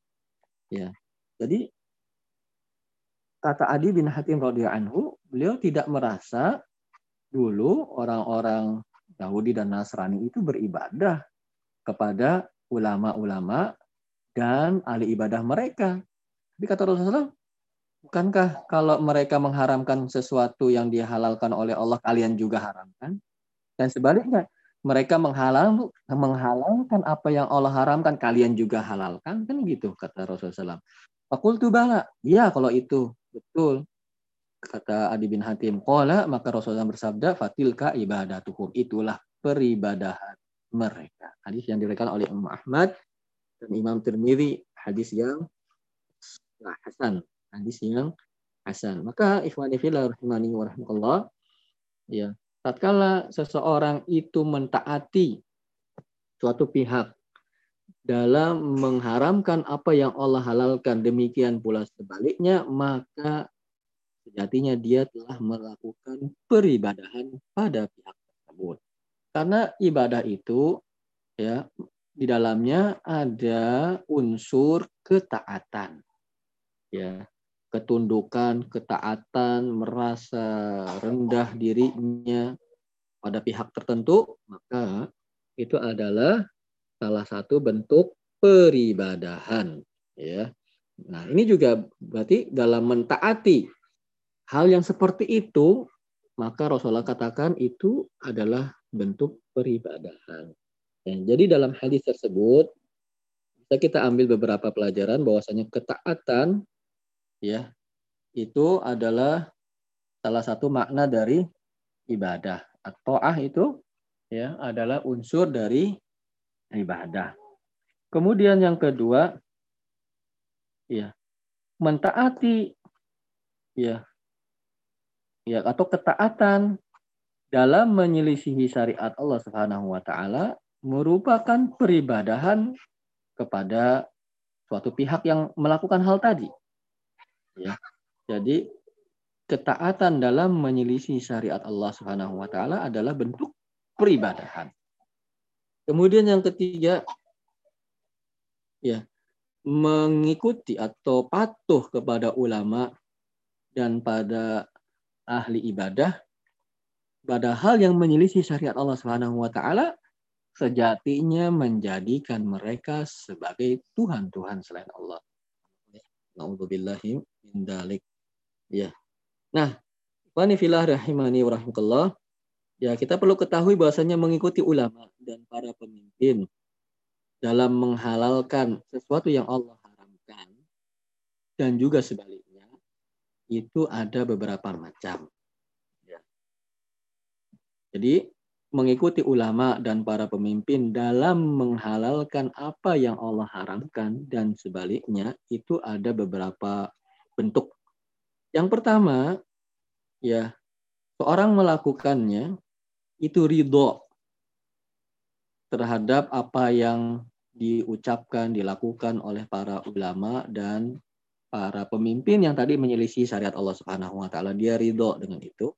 ya jadi kata Adi bin Hatim radhiyallahu anhu, beliau tidak merasa dulu orang-orang Yahudi dan Nasrani itu beribadah kepada ulama-ulama dan ahli ibadah mereka. Tapi kata Rasulullah, bukankah kalau mereka mengharamkan sesuatu yang dihalalkan oleh Allah, kalian juga haramkan? Dan sebaliknya, mereka menghalal, menghalalkan apa yang Allah haramkan, kalian juga halalkan. Kan gitu kata Rasulullah. Fakultu bala. Iya kalau itu. Betul. Kata Adi bin Hatim. Qala maka Rasulullah bersabda fatilka ibadatuhum. Itulah peribadahan mereka. Hadis yang diriwayatkan oleh Imam Ahmad dan Imam Tirmidzi hadis yang hasan. Hadis yang hasan. Maka ikhwani fillah rahimani wa rahmatullah ya, tatkala seseorang itu mentaati suatu pihak dalam mengharamkan apa yang Allah halalkan demikian pula sebaliknya maka sejatinya dia telah melakukan peribadahan pada pihak tersebut. Karena ibadah itu ya di dalamnya ada unsur ketaatan ya. Ketundukan ketaatan merasa rendah dirinya pada pihak tertentu maka itu adalah salah satu bentuk peribadahan ya. Nah, ini juga berarti dalam mentaati hal yang seperti itu maka Rasulullah katakan itu adalah bentuk peribadahan. Ya, jadi dalam hadis tersebut bisa kita ambil beberapa pelajaran bahwasanya ketaatan ya itu adalah salah satu makna dari ibadah. Atau ah itu ya adalah unsur dari ibadah. Kemudian yang kedua, ya mentaati, ya, ya atau ketaatan dalam menyelisihi syariat Allah Subhanahu Wa Taala merupakan peribadahan kepada suatu pihak yang melakukan hal tadi. Ya. Jadi ketaatan dalam menyelisih syariat Allah Subhanahu wa taala adalah bentuk peribadahan. Kemudian yang ketiga, ya mengikuti atau patuh kepada ulama dan pada ahli ibadah pada hal yang menyelisih syariat Allah Subhanahu wa taala sejatinya menjadikan mereka sebagai tuhan-tuhan selain Allah. Nauzubillahi min dalik. Ya. Nah, wani filah rahimani wa rahmatullah. Ya, kita perlu ketahui bahwasanya mengikuti ulama dan para pemimpin dalam menghalalkan sesuatu yang Allah haramkan dan juga sebaliknya itu ada beberapa macam. Ya. Jadi mengikuti ulama dan para pemimpin dalam menghalalkan apa yang Allah haramkan dan sebaliknya itu ada beberapa bentuk. Yang pertama, ya, seorang melakukannya itu ridho terhadap apa yang diucapkan, dilakukan oleh para ulama dan para pemimpin yang tadi menyelisih syariat Allah Subhanahu wa taala. Dia ridho dengan itu.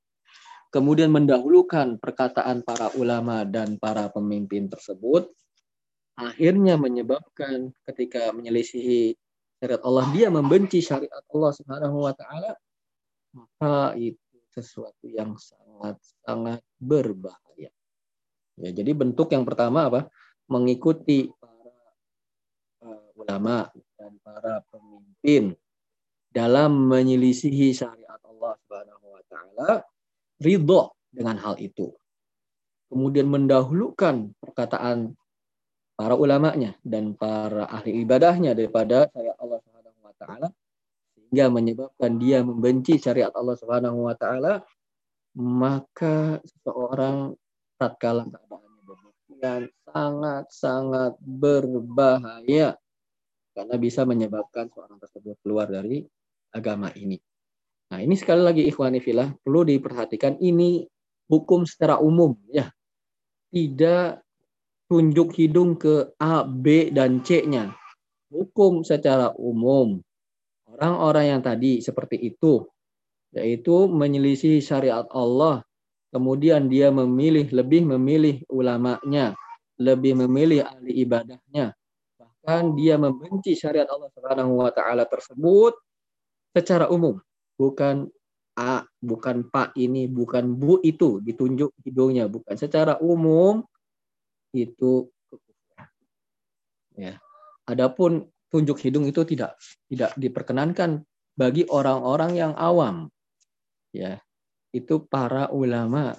Kemudian mendahulukan perkataan para ulama dan para pemimpin tersebut akhirnya menyebabkan ketika menyelisihi syariat Allah dia membenci syariat Allah Subhanahu wa taala maka itu sesuatu yang sangat-sangat berbahaya. Ya, jadi bentuk yang pertama apa? Mengikuti para uh, ulama dan para pemimpin dalam menyelisihi syariat Allah Subhanahu wa taala, ridho dengan hal itu. Kemudian mendahulukan perkataan para ulamanya dan para ahli ibadahnya daripada syariat Allah Subhanahu wa taala sehingga menyebabkan dia membenci syariat Allah Subhanahu wa taala maka seseorang tatkala keadaannya demikian sangat-sangat berbahaya karena bisa menyebabkan seorang tersebut keluar dari agama ini. Nah, ini sekali lagi ikhwani filah perlu diperhatikan ini hukum secara umum ya. Tidak tunjuk hidung ke A, B dan C-nya. Hukum secara umum. Orang-orang yang tadi seperti itu yaitu menyelisih syariat Allah, kemudian dia memilih lebih memilih ulamanya, lebih memilih ahli ibadahnya, bahkan dia membenci syariat Allah Subhanahu wa taala tersebut secara umum. Bukan A, bukan Pak ini, bukan Bu itu ditunjuk hidungnya, bukan secara umum itu Ya. Adapun tunjuk hidung itu tidak tidak diperkenankan bagi orang-orang yang awam. Ya. Itu para ulama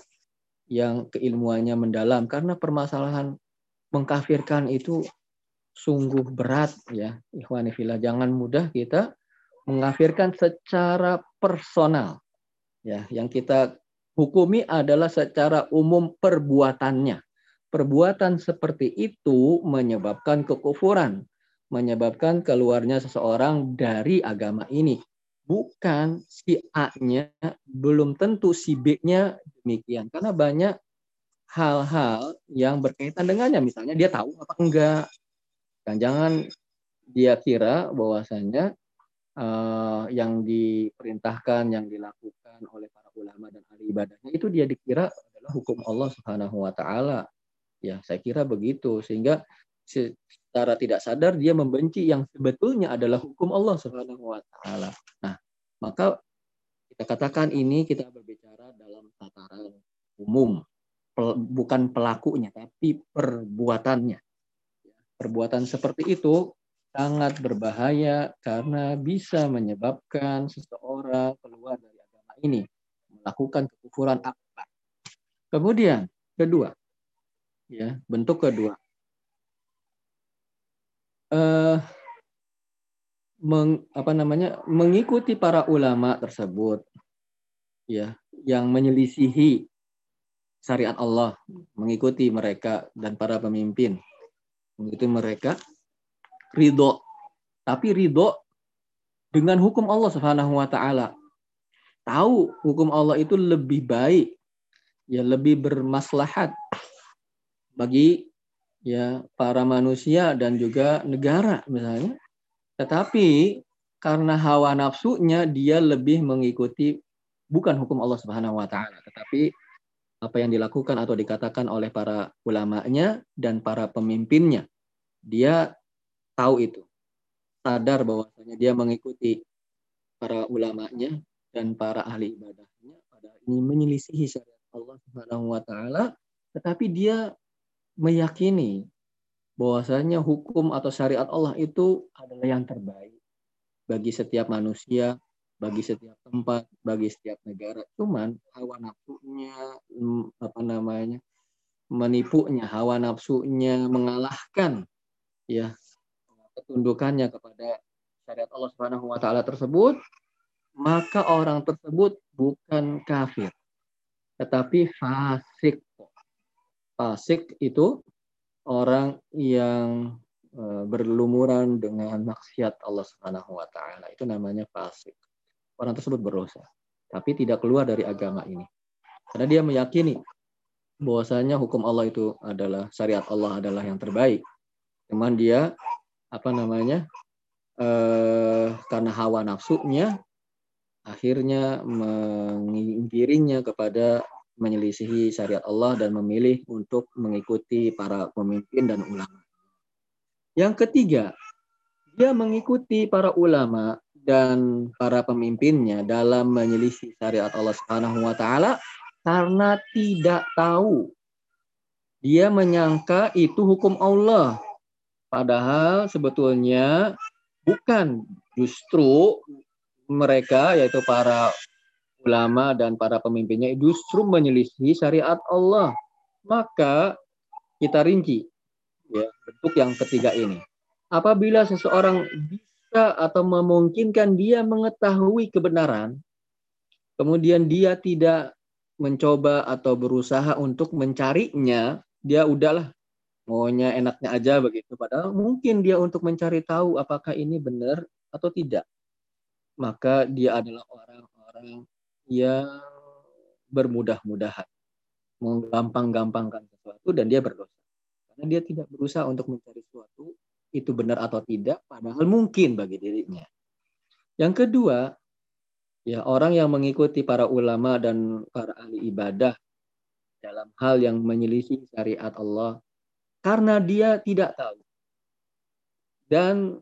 yang keilmuannya mendalam karena permasalahan mengkafirkan itu sungguh berat ya. Ikhwanifillah jangan mudah kita mengafirkan secara personal. Ya, yang kita hukumi adalah secara umum perbuatannya. Perbuatan seperti itu menyebabkan kekufuran, menyebabkan keluarnya seseorang dari agama ini. Bukan si A-nya, belum tentu si B-nya demikian. Karena banyak hal-hal yang berkaitan dengannya. Misalnya dia tahu apa enggak. Dan jangan dia kira bahwasanya uh, yang diperintahkan, yang dilakukan oleh para ulama dan ahli ibadahnya itu dia dikira adalah hukum Allah Subhanahu wa taala. Ya, saya kira begitu sehingga secara tidak sadar dia membenci yang sebetulnya adalah hukum Allah Subhanahu wa taala. Nah, maka kita katakan ini kita berbicara dalam tataran umum, bukan pelakunya tapi perbuatannya. Perbuatan seperti itu sangat berbahaya karena bisa menyebabkan seseorang keluar dari agama ini, melakukan kekufuran akbar. Kemudian, kedua, ya, bentuk kedua. Eh, meng, apa namanya? mengikuti para ulama tersebut ya, yang menyelisihi syariat Allah, mengikuti mereka dan para pemimpin. Mengikuti mereka ridho. Tapi ridho dengan hukum Allah Subhanahu wa taala. Tahu hukum Allah itu lebih baik, ya lebih bermaslahat bagi ya para manusia dan juga negara misalnya. Tetapi karena hawa nafsunya dia lebih mengikuti bukan hukum Allah Subhanahu wa taala, tetapi apa yang dilakukan atau dikatakan oleh para ulamanya dan para pemimpinnya. Dia tahu itu, sadar bahwasanya dia mengikuti para ulamanya dan para ahli ibadahnya pada ini menyelisihi syariat Allah Subhanahu wa taala, tetapi dia meyakini bahwasanya hukum atau syariat Allah itu adalah yang terbaik bagi setiap manusia, bagi setiap tempat, bagi setiap negara. Cuman hawa nafsunya apa namanya? menipunya, hawa nafsunya mengalahkan ya ketundukannya kepada syariat Allah Subhanahu wa taala tersebut, maka orang tersebut bukan kafir, tetapi fasik. Fasik itu orang yang e, berlumuran dengan maksiat Allah Subhanahu wa taala. Itu namanya fasik. Orang tersebut berdosa, tapi tidak keluar dari agama ini. Karena dia meyakini bahwasanya hukum Allah itu adalah syariat Allah adalah yang terbaik. Cuman dia apa namanya eh, karena hawa nafsunya akhirnya mengiringnya kepada menyelisihi syariat Allah dan memilih untuk mengikuti para pemimpin dan ulama. Yang ketiga, dia mengikuti para ulama dan para pemimpinnya dalam menyelisih syariat Allah Subhanahu wa taala karena tidak tahu. Dia menyangka itu hukum Allah Padahal sebetulnya bukan justru mereka yaitu para ulama dan para pemimpinnya justru menyelisih syariat Allah. Maka kita rinci ya bentuk yang ketiga ini. Apabila seseorang bisa atau memungkinkan dia mengetahui kebenaran, kemudian dia tidak mencoba atau berusaha untuk mencarinya, dia udahlah maunya enaknya aja begitu. Padahal mungkin dia untuk mencari tahu apakah ini benar atau tidak. Maka dia adalah orang-orang orang yang bermudah-mudahan, menggampang-gampangkan sesuatu dan dia berdosa. Karena dia tidak berusaha untuk mencari sesuatu itu benar atau tidak, padahal mungkin bagi dirinya. Yang kedua, ya orang yang mengikuti para ulama dan para ahli ibadah dalam hal yang menyelisih syariat Allah karena dia tidak tahu dan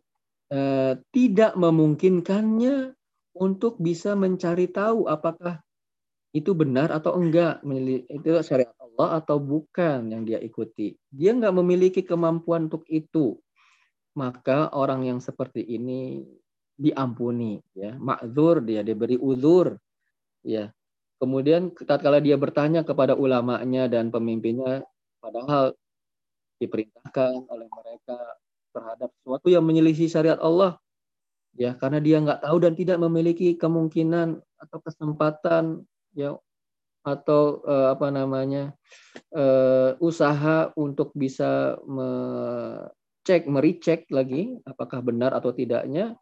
eh, tidak memungkinkannya untuk bisa mencari tahu apakah itu benar atau enggak itu syariat Allah atau bukan yang dia ikuti. Dia nggak memiliki kemampuan untuk itu. Maka orang yang seperti ini diampuni ya. Makzur dia diberi uzur ya. Kemudian tatkala dia bertanya kepada ulamanya dan pemimpinnya padahal diperintahkan oleh mereka terhadap sesuatu yang menyelisih syariat Allah ya karena dia nggak tahu dan tidak memiliki kemungkinan atau kesempatan ya atau uh, apa namanya uh, usaha untuk bisa mecek mericek lagi apakah benar atau tidaknya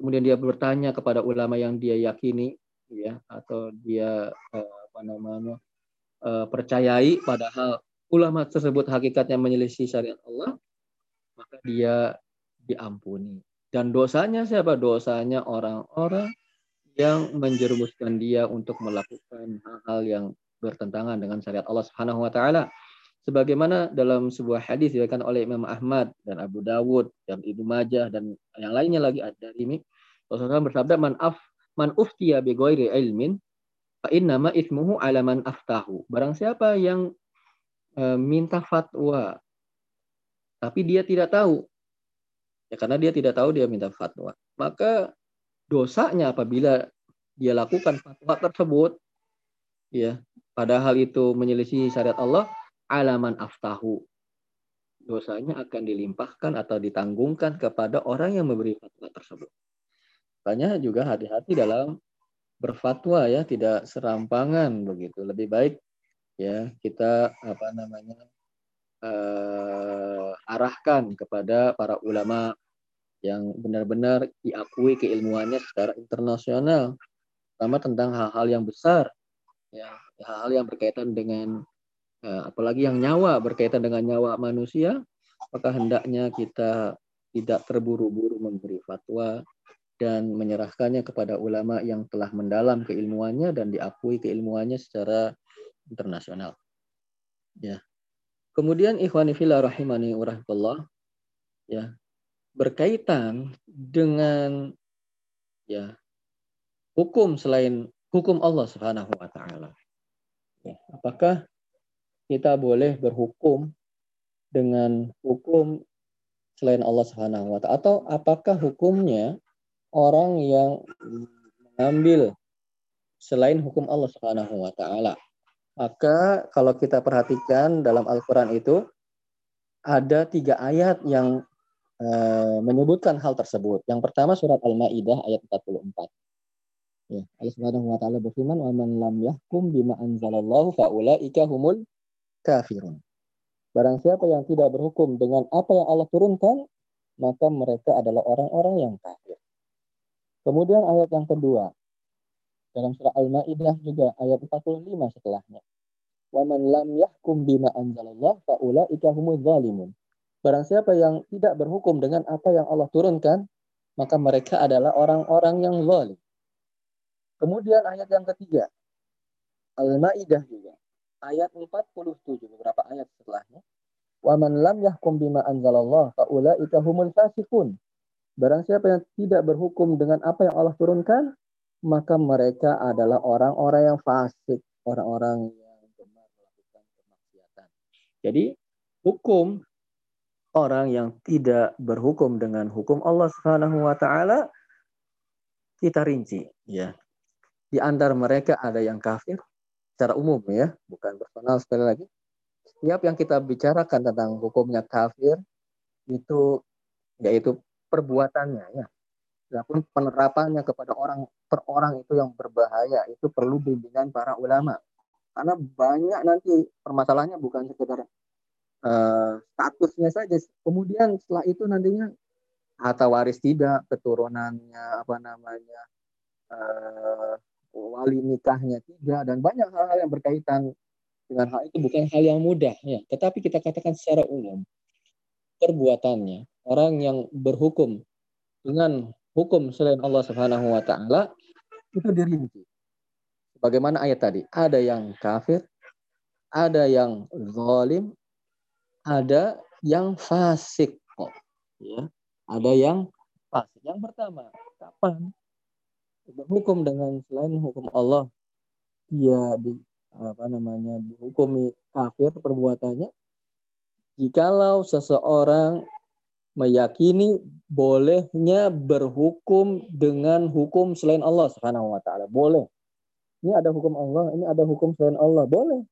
kemudian dia bertanya kepada ulama yang dia yakini ya atau dia uh, apa namanya percayai padahal ulama tersebut hakikatnya menyelisih syariat Allah maka dia diampuni. Dan dosanya siapa? Dosanya orang-orang yang menjerumuskan dia untuk melakukan hal-hal yang bertentangan dengan syariat Allah Subhanahu wa taala. Sebagaimana dalam sebuah hadis diriwayatkan oleh Imam Ahmad dan Abu Dawud dan Ibnu Majah dan yang lainnya lagi ada ini Rasulullah bersabda man af man uftiya bi ghairi ilmin fa innama ismuhu ala man aftahu. Barang siapa yang e, minta fatwa tapi dia tidak tahu. Ya karena dia tidak tahu dia minta fatwa. Maka dosanya apabila dia lakukan fatwa tersebut ya padahal itu menyelisih syariat Allah alaman aftahu dosanya akan dilimpahkan atau ditanggungkan kepada orang yang memberi fatwa tersebut. Makanya juga hati-hati dalam berfatwa ya, tidak serampangan begitu. Lebih baik ya kita apa namanya uh, arahkan kepada para ulama yang benar-benar diakui keilmuannya secara internasional, terutama tentang hal-hal yang besar, ya hal-hal yang berkaitan dengan uh, apalagi yang nyawa berkaitan dengan nyawa manusia, maka hendaknya kita tidak terburu-buru memberi fatwa dan menyerahkannya kepada ulama yang telah mendalam keilmuannya dan diakui keilmuannya secara internasional. Ya, Kemudian ikhwani fillah rahimani wa ya berkaitan dengan ya hukum selain hukum Allah Subhanahu wa taala. Ya, apakah kita boleh berhukum dengan hukum selain Allah Subhanahu wa taala atau apakah hukumnya orang yang mengambil selain hukum Allah Subhanahu wa taala? Maka kalau kita perhatikan dalam Al-Quran itu ada tiga ayat yang e, menyebutkan hal tersebut. Yang pertama surat Al-Maidah ayat 44. Ya, Allah Subhanahu wa taala berfirman, "Wa man lam yahkum bima anzalallahu faulaika humul kafirun." Barang siapa yang tidak berhukum dengan apa yang Allah turunkan, maka mereka adalah orang-orang yang kafir. Kemudian ayat yang kedua, dalam surah Al-Maidah juga ayat 45 setelahnya. Wa man lam yahkum bima anzalallah faulaika humuz zalimun. Barang siapa yang tidak berhukum dengan apa yang Allah turunkan, maka mereka adalah orang-orang yang zalim. Kemudian ayat yang ketiga, Al-Maidah juga. Ayat 47 beberapa ayat setelahnya. Wa man lam yahkum bima anzalallah faulaika humul fasiqun. Barang siapa yang tidak berhukum dengan apa yang Allah turunkan, maka mereka adalah orang-orang yang fasik, orang-orang yang gemar melakukan kemaksiatan. Jadi hukum orang yang tidak berhukum dengan hukum Allah Subhanahu wa taala kita rinci ya. Di antara mereka ada yang kafir secara umum ya, bukan personal sekali lagi. Setiap yang kita bicarakan tentang hukumnya kafir itu yaitu perbuatannya ya Adapun penerapannya kepada orang per orang itu yang berbahaya itu perlu bimbingan para ulama. Karena banyak nanti permasalahannya bukan sekedar uh, statusnya saja. Kemudian setelah itu nantinya harta waris tidak, keturunannya apa namanya uh, wali nikahnya tidak dan banyak hal-hal yang berkaitan dengan hal itu bukan hal yang mudah ya tetapi kita katakan secara umum perbuatannya orang yang berhukum dengan hukum selain Allah Subhanahu wa taala itu dirinci. Bagaimana ayat tadi? Ada yang kafir ada yang zalim ada yang fasik kok ya. Ada yang fasik. Yang pertama kapan? Berhukum dengan selain hukum Allah dia di apa namanya dihukumi kafir perbuatannya. Jikalau seseorang meyakini bolehnya berhukum dengan hukum selain Allah Subhanahu wa taala. Boleh. Ini ada hukum Allah, ini ada hukum selain Allah. Boleh.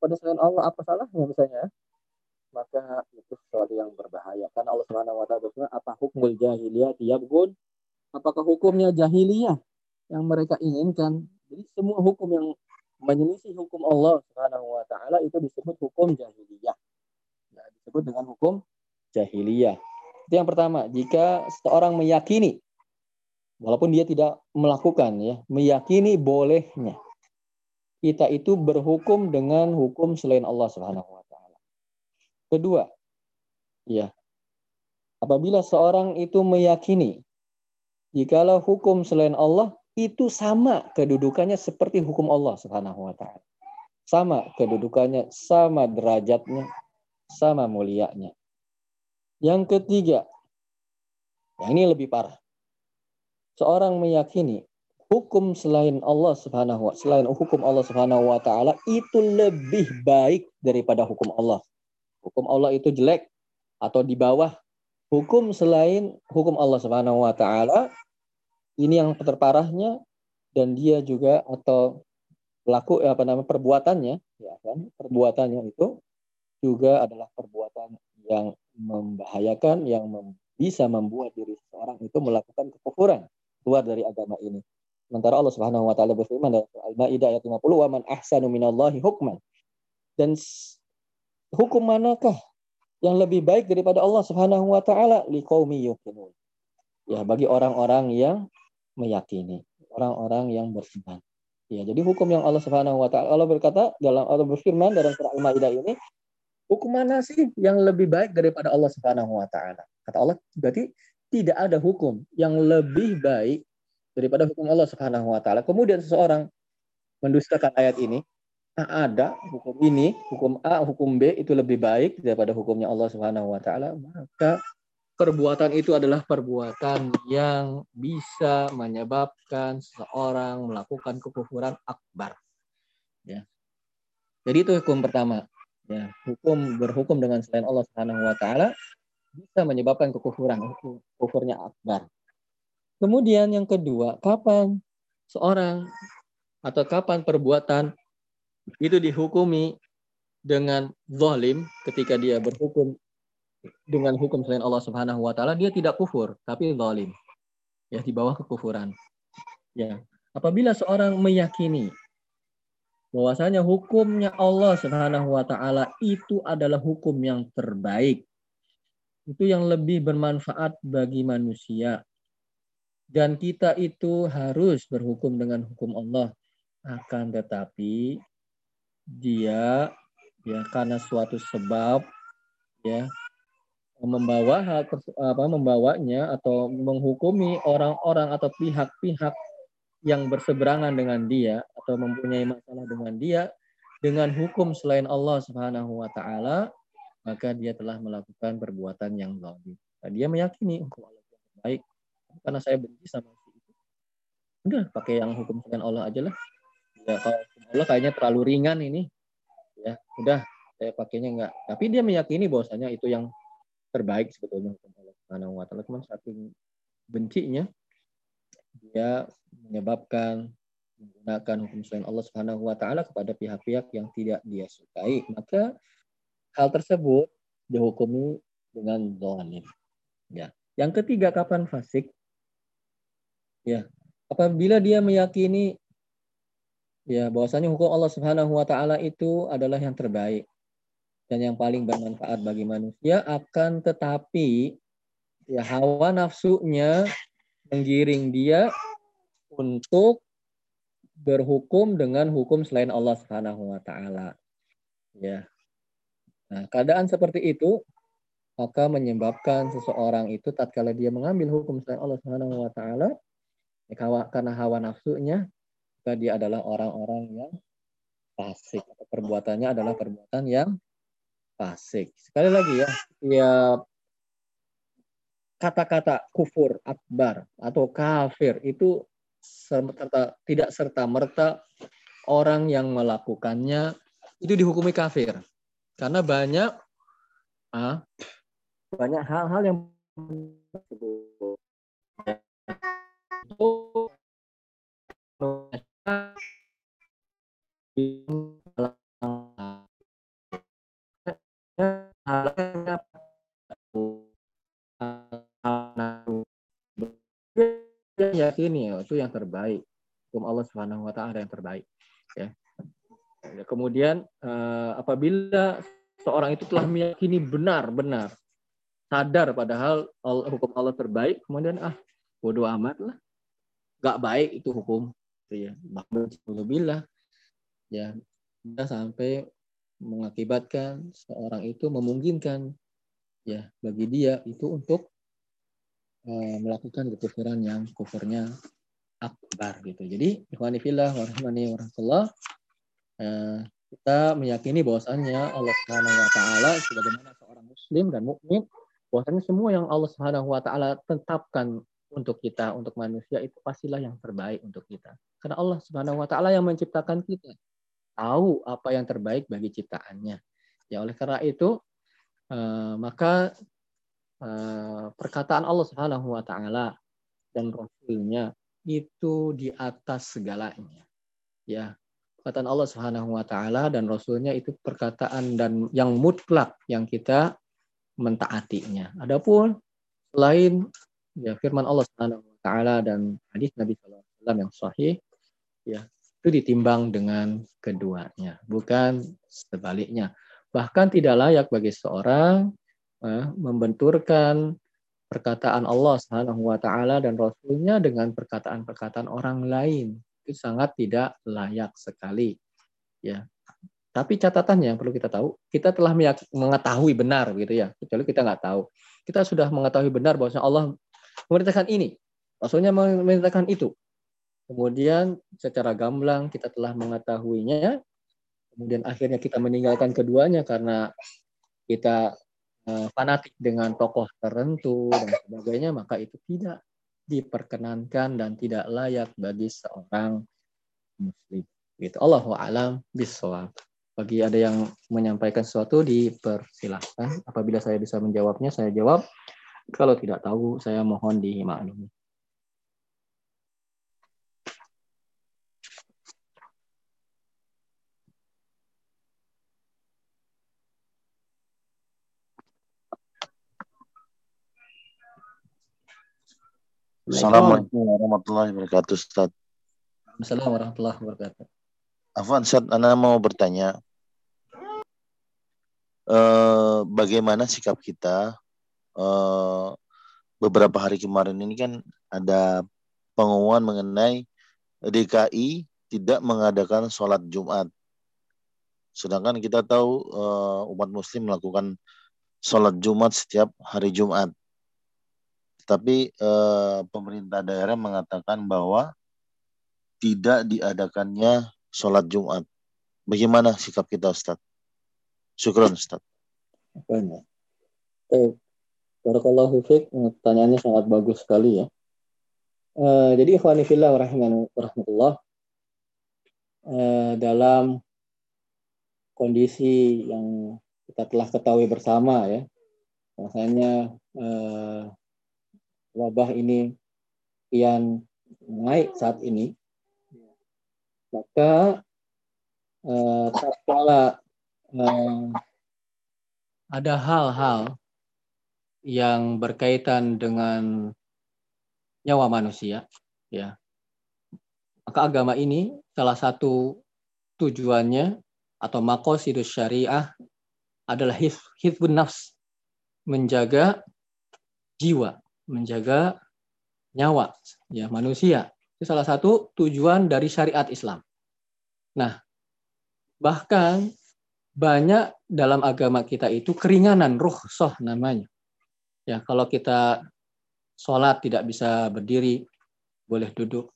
Pada selain Allah apa salahnya misalnya? Maka itu sesuatu yang berbahaya. Karena Allah Subhanahu wa taala berfirman, "Apa hukmul jahiliyah yabgun apakah hukumnya jahiliyah yang mereka inginkan. Jadi semua hukum yang menyelisih hukum Allah Subhanahu wa taala itu disebut hukum jahiliyah. Ya, disebut dengan hukum jahiliyah. Itu yang pertama, jika seorang meyakini walaupun dia tidak melakukan ya, meyakini bolehnya kita itu berhukum dengan hukum selain Allah Subhanahu wa taala. Kedua, ya. Apabila seorang itu meyakini jikalau hukum selain Allah itu sama kedudukannya seperti hukum Allah Subhanahu wa taala. Sama kedudukannya, sama derajatnya, sama mulianya. Yang ketiga, yang ini lebih parah. Seorang meyakini hukum selain Allah Subhanahu wa selain hukum Allah Subhanahu wa taala itu lebih baik daripada hukum Allah. Hukum Allah itu jelek atau di bawah hukum selain hukum Allah Subhanahu wa taala ini yang terparahnya dan dia juga atau pelaku apa namanya perbuatannya ya kan perbuatannya itu juga adalah perbuatan yang membahayakan yang mem bisa membuat diri seorang itu melakukan kekufuran keluar dari agama ini. Sementara Allah Subhanahu wa taala berfirman dalam Al-Maidah ayat 50, "Wa man ahsanu minallahi hukman." Dan hukum manakah yang lebih baik daripada Allah Subhanahu wa taala liqaumi yuqinun. Ya, bagi orang-orang yang meyakini, orang-orang yang beriman. Ya, jadi hukum yang Allah Subhanahu wa taala Allah berkata dalam Allah berfirman dalam surah Al-Maidah ini, hukum mana sih yang lebih baik daripada Allah Subhanahu wa taala? Kata Allah, berarti tidak ada hukum yang lebih baik daripada hukum Allah Subhanahu wa taala. Kemudian seseorang mendustakan ayat ini, tak ada hukum ini, hukum A, hukum B itu lebih baik daripada hukumnya Allah Subhanahu wa taala, maka perbuatan itu adalah perbuatan yang bisa menyebabkan seseorang melakukan kekufuran akbar. Ya. Jadi itu hukum pertama. Ya, hukum berhukum dengan selain Allah Subhanahu wa taala bisa menyebabkan kekufuran, kufurnya akbar. Kemudian yang kedua, kapan seorang atau kapan perbuatan itu dihukumi dengan zalim ketika dia berhukum dengan hukum selain Allah Subhanahu wa taala dia tidak kufur tapi zalim. Ya di bawah kekufuran. Ya. Apabila seorang meyakini bahwasanya hukumnya Allah Subhanahu wa taala itu adalah hukum yang terbaik. Itu yang lebih bermanfaat bagi manusia. Dan kita itu harus berhukum dengan hukum Allah. Akan tetapi dia ya karena suatu sebab ya membawa hal apa membawanya atau menghukumi orang-orang atau pihak-pihak yang berseberangan dengan dia atau mempunyai masalah dengan dia dengan hukum selain Allah Subhanahu wa taala maka dia telah melakukan perbuatan yang zalim. Nah, dia meyakini hukum Allah yang baik karena saya benci sama si itu. Udah pakai yang hukum selain Allah aja lah. Ya kalau Allah kayaknya terlalu ringan ini. Ya, udah saya pakainya enggak. Tapi dia meyakini bahwasanya itu yang terbaik sebetulnya hukum Allah Subhanahu wa taala cuma saking bencinya dia menyebabkan menggunakan hukum selain Allah Subhanahu wa taala kepada pihak-pihak yang tidak dia sukai. Maka hal tersebut dihukumi dengan zalim. Ya. Yang ketiga kapan fasik? Ya. Apabila dia meyakini ya bahwasanya hukum Allah Subhanahu wa taala itu adalah yang terbaik dan yang paling bermanfaat bagi manusia akan tetapi ya hawa nafsunya menggiring dia untuk berhukum dengan hukum selain Allah Subhanahu wa taala. Ya. Nah, keadaan seperti itu maka menyebabkan seseorang itu tatkala dia mengambil hukum selain Allah Subhanahu wa taala ya, karena hawa nafsunya maka dia adalah orang-orang yang fasik perbuatannya adalah perbuatan yang fasik. Sekali lagi ya, ya kata-kata kufur akbar atau kafir itu serta, tidak serta merta orang yang melakukannya itu dihukumi kafir. Karena banyak ah, banyak hal-hal yang yakini ya, itu yang terbaik. Hukum Allah Subhanahu wa taala yang terbaik. Ya. Kemudian eh, apabila seorang itu telah meyakini benar-benar sadar padahal hukum Allah terbaik, kemudian ah bodoh amat lah, gak baik itu hukum, gitu ya. Bahkan ya sampai mengakibatkan seorang itu memungkinkan ya bagi dia itu untuk melakukan kekufuran yang kufurnya akbar gitu. Jadi ikhwanifillah warahmani warahmatullah uh, kita meyakini bahwasannya Allah Subhanahu wa taala sebagaimana seorang muslim dan mukmin bahwasanya semua yang Allah Subhanahu wa taala tetapkan untuk kita untuk manusia itu pastilah yang terbaik untuk kita. Karena Allah Subhanahu wa taala yang menciptakan kita tahu apa yang terbaik bagi ciptaannya. Ya oleh karena itu uh, maka perkataan Allah Subhanahu wa taala dan rasulnya itu di atas segalanya. Ya. Perkataan Allah Subhanahu wa taala dan rasulnya itu perkataan dan yang mutlak yang kita mentaatinya. Adapun selain ya firman Allah Subhanahu wa taala dan hadis Nabi sallallahu alaihi wasallam yang sahih ya itu ditimbang dengan keduanya, bukan sebaliknya. Bahkan tidak layak bagi seorang eh, membenturkan perkataan Allah Subhanahu wa taala dan rasulnya dengan perkataan-perkataan orang lain. Itu sangat tidak layak sekali. Ya. Tapi catatannya yang perlu kita tahu, kita telah mengetahui benar gitu ya. Kecuali kita nggak tahu. Kita sudah mengetahui benar bahwa Allah memerintahkan ini, Rasulnya memerintahkan itu. Kemudian secara gamblang kita telah mengetahuinya. Kemudian akhirnya kita meninggalkan keduanya karena kita fanatik dengan tokoh tertentu dan sebagainya, maka itu tidak diperkenankan dan tidak layak bagi seorang muslim. Gitu. Allahu alam bisawab. Bagi ada yang menyampaikan sesuatu dipersilahkan. Apabila saya bisa menjawabnya, saya jawab. Kalau tidak tahu, saya mohon dimaklumi. Assalamualaikum warahmatullahi wabarakatuh, Ustaz. Assalamualaikum warahmatullahi wabarakatuh. Afwan, Ustaz, Anda mau bertanya, eh, bagaimana sikap kita eh, beberapa hari kemarin ini kan ada pengumuman mengenai DKI tidak mengadakan sholat Jumat. Sedangkan kita tahu eh, umat Muslim melakukan sholat Jumat setiap hari Jumat tapi eh, pemerintah daerah mengatakan bahwa tidak diadakannya sholat Jumat. Bagaimana sikap kita, Ustaz? Syukron, Ustaz. Eh, Barakallahu pertanyaannya sangat bagus sekali ya. Uh, jadi ikhwanifillah warahmatullah uh, dalam kondisi yang kita telah ketahui bersama ya, rasanya uh, wabah ini kian naik saat ini, maka eh, eh, ada hal-hal yang berkaitan dengan nyawa manusia, ya, maka agama ini salah satu tujuannya atau makosidus syariah adalah hifbun nafs, menjaga jiwa menjaga nyawa ya manusia Itu salah satu tujuan dari syariat Islam. Nah, bahkan banyak dalam agama kita itu keringanan ruh soh namanya. Ya, kalau kita sholat tidak bisa berdiri, boleh duduk.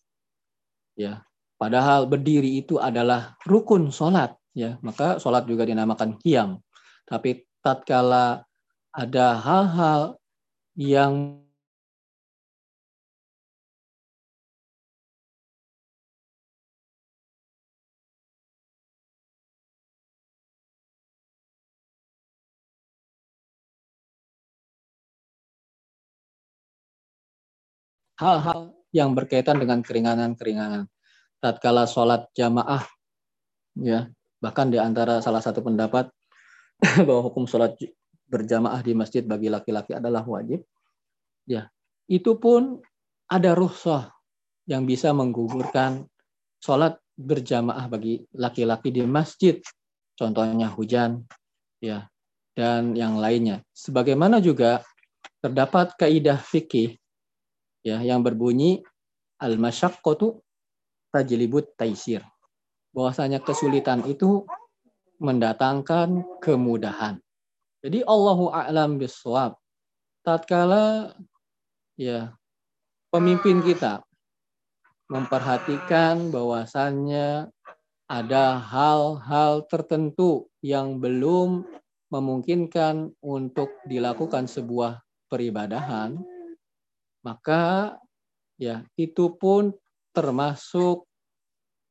Ya, padahal berdiri itu adalah rukun sholat. Ya, maka sholat juga dinamakan kiam. Tapi tatkala ada hal-hal yang hal-hal yang berkaitan dengan keringanan-keringanan. Tatkala sholat jamaah, ya bahkan di antara salah satu pendapat bahwa hukum sholat berjamaah di masjid bagi laki-laki adalah wajib, ya itu pun ada ruhsah yang bisa menggugurkan sholat berjamaah bagi laki-laki di masjid, contohnya hujan, ya dan yang lainnya. Sebagaimana juga terdapat kaidah fikih ya yang berbunyi al masyaqqatu tajlibut taisir. Bahwasanya kesulitan itu mendatangkan kemudahan. Jadi Allahu a'lam biswab. Tatkala ya pemimpin kita memperhatikan bahwasannya ada hal-hal tertentu yang belum memungkinkan untuk dilakukan sebuah peribadahan, maka ya itu pun termasuk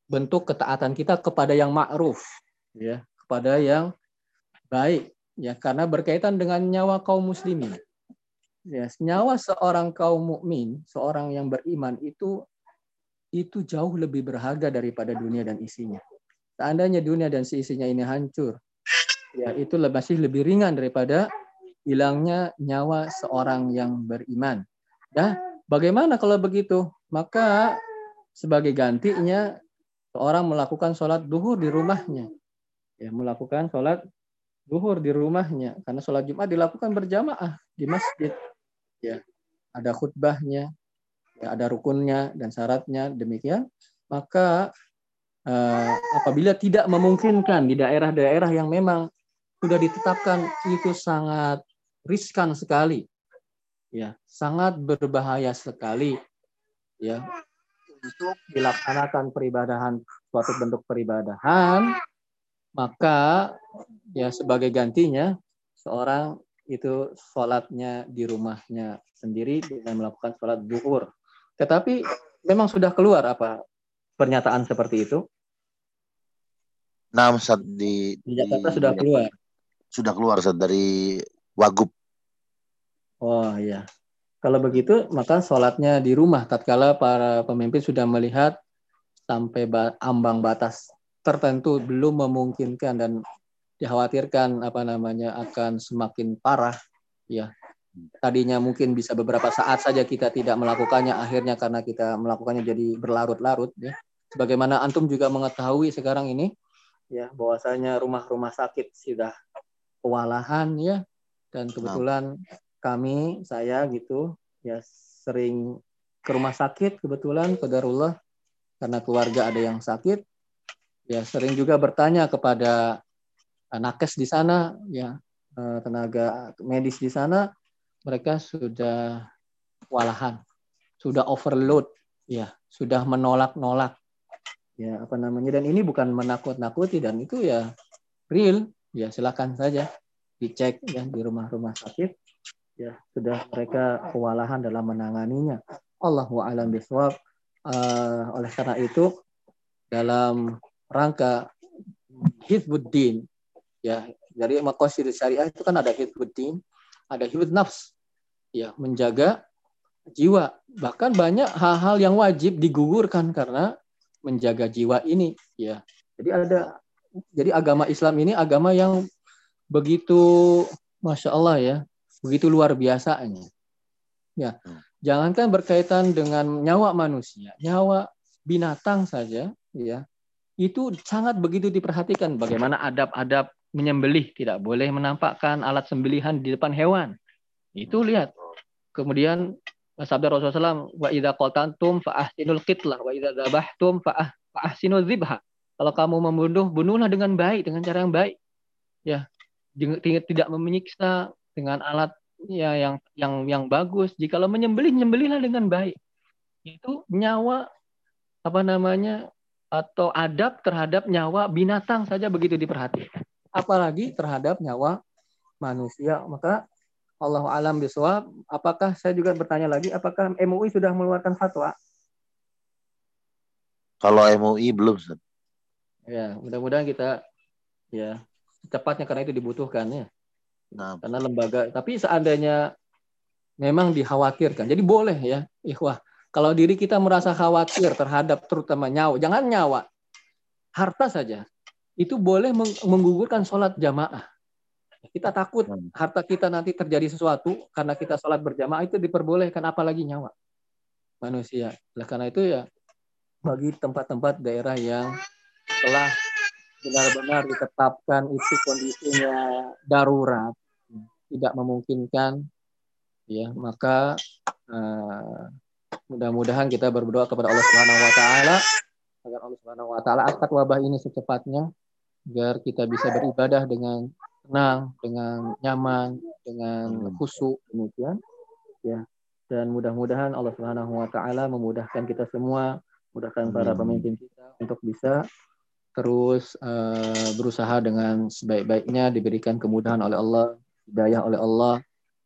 bentuk ketaatan kita kepada yang ma'ruf ya kepada yang baik ya karena berkaitan dengan nyawa kaum muslimin. Ya nyawa seorang kaum mukmin seorang yang beriman itu itu jauh lebih berharga daripada dunia dan isinya. Seandainya dunia dan isinya ini hancur ya itu masih lebih ringan daripada hilangnya nyawa seorang yang beriman Ya, bagaimana kalau begitu? Maka sebagai gantinya seorang melakukan sholat duhur di rumahnya. Ya, melakukan sholat duhur di rumahnya karena sholat Jumat dilakukan berjamaah di masjid. Ya, ada khutbahnya, ya, ada rukunnya dan syaratnya demikian. Maka eh, apabila tidak memungkinkan di daerah-daerah yang memang sudah ditetapkan itu sangat riskan sekali ya sangat berbahaya sekali ya untuk dilaksanakan peribadahan suatu bentuk peribadahan maka ya sebagai gantinya seorang itu sholatnya di rumahnya sendiri dengan melakukan sholat zuhur. Tetapi memang sudah keluar apa pernyataan seperti itu? Nah, saat di, di Jakarta di, sudah keluar. Sudah keluar saat dari Wagub Oh iya. Kalau begitu maka sholatnya di rumah tatkala para pemimpin sudah melihat sampai ambang batas tertentu belum memungkinkan dan dikhawatirkan apa namanya akan semakin parah ya. Tadinya mungkin bisa beberapa saat saja kita tidak melakukannya akhirnya karena kita melakukannya jadi berlarut-larut ya. Sebagaimana antum juga mengetahui sekarang ini ya bahwasanya rumah-rumah sakit sudah kewalahan ya. Dan kebetulan kami saya gitu ya sering ke rumah sakit kebetulan kodarullah karena keluarga ada yang sakit ya sering juga bertanya kepada nakes di sana ya eh, tenaga medis di sana. Mereka sudah walahan sudah overload ya sudah menolak-nolak. Ya apa namanya dan ini bukan menakut-nakuti dan itu ya real. Ya silakan saja dicek ya di rumah-rumah sakit ya sudah mereka kewalahan dalam menanganinya. Allahu a'lam bishawab. Uh, oleh karena itu dalam rangka hizbuddin ya dari makosid syariah itu kan ada hizbuddin, ada hizbud nafs ya menjaga jiwa. Bahkan banyak hal-hal yang wajib digugurkan karena menjaga jiwa ini ya. Jadi ada jadi agama Islam ini agama yang begitu masya Allah ya begitu luar biasanya. Ya, hmm. jangankan berkaitan dengan nyawa manusia, nyawa binatang saja, ya, itu sangat begitu diperhatikan. Bagaimana adab-adab menyembelih tidak boleh menampakkan alat sembelihan di depan hewan. Itu lihat. Kemudian sabda Rasulullah SAW, wa idza qatantum fa ahsinul qitlah wa idza dzabhtum fa ahsinul dzibha. Kalau kamu membunuh, bunuhlah dengan baik, dengan cara yang baik. Ya, tidak menyiksa dengan alat ya yang yang yang bagus. Jikalau menyembelih, nyembelihlah dengan baik. Itu nyawa apa namanya atau adab terhadap nyawa binatang saja begitu diperhatikan. Apalagi terhadap nyawa manusia. Maka Allah alam biswab. Apakah saya juga bertanya lagi, apakah MUI sudah mengeluarkan fatwa? Kalau MUI belum, Ustaz. Ya, mudah-mudahan kita ya cepatnya karena itu dibutuhkan ya. Nah. Karena lembaga, tapi seandainya memang dikhawatirkan. Jadi boleh ya, ikhwah. Kalau diri kita merasa khawatir terhadap terutama nyawa, jangan nyawa, harta saja. Itu boleh menggugurkan sholat jamaah. Kita takut hmm. harta kita nanti terjadi sesuatu karena kita sholat berjamaah itu diperbolehkan apalagi nyawa manusia. Oleh karena itu ya bagi tempat-tempat daerah yang telah benar-benar ditetapkan itu kondisinya darurat, tidak memungkinkan, ya maka uh, mudah-mudahan kita berdoa kepada Allah Subhanahu Wa Taala agar Allah Subhanahu Wa Taala angkat wabah ini secepatnya, agar kita bisa beribadah dengan tenang, dengan nyaman, dengan khusyuk demikian. Ya. Dan mudah-mudahan Allah Subhanahu wa taala memudahkan kita semua, mudahkan para pemimpin kita untuk bisa terus uh, berusaha dengan sebaik-baiknya diberikan kemudahan oleh Allah, hidayah oleh Allah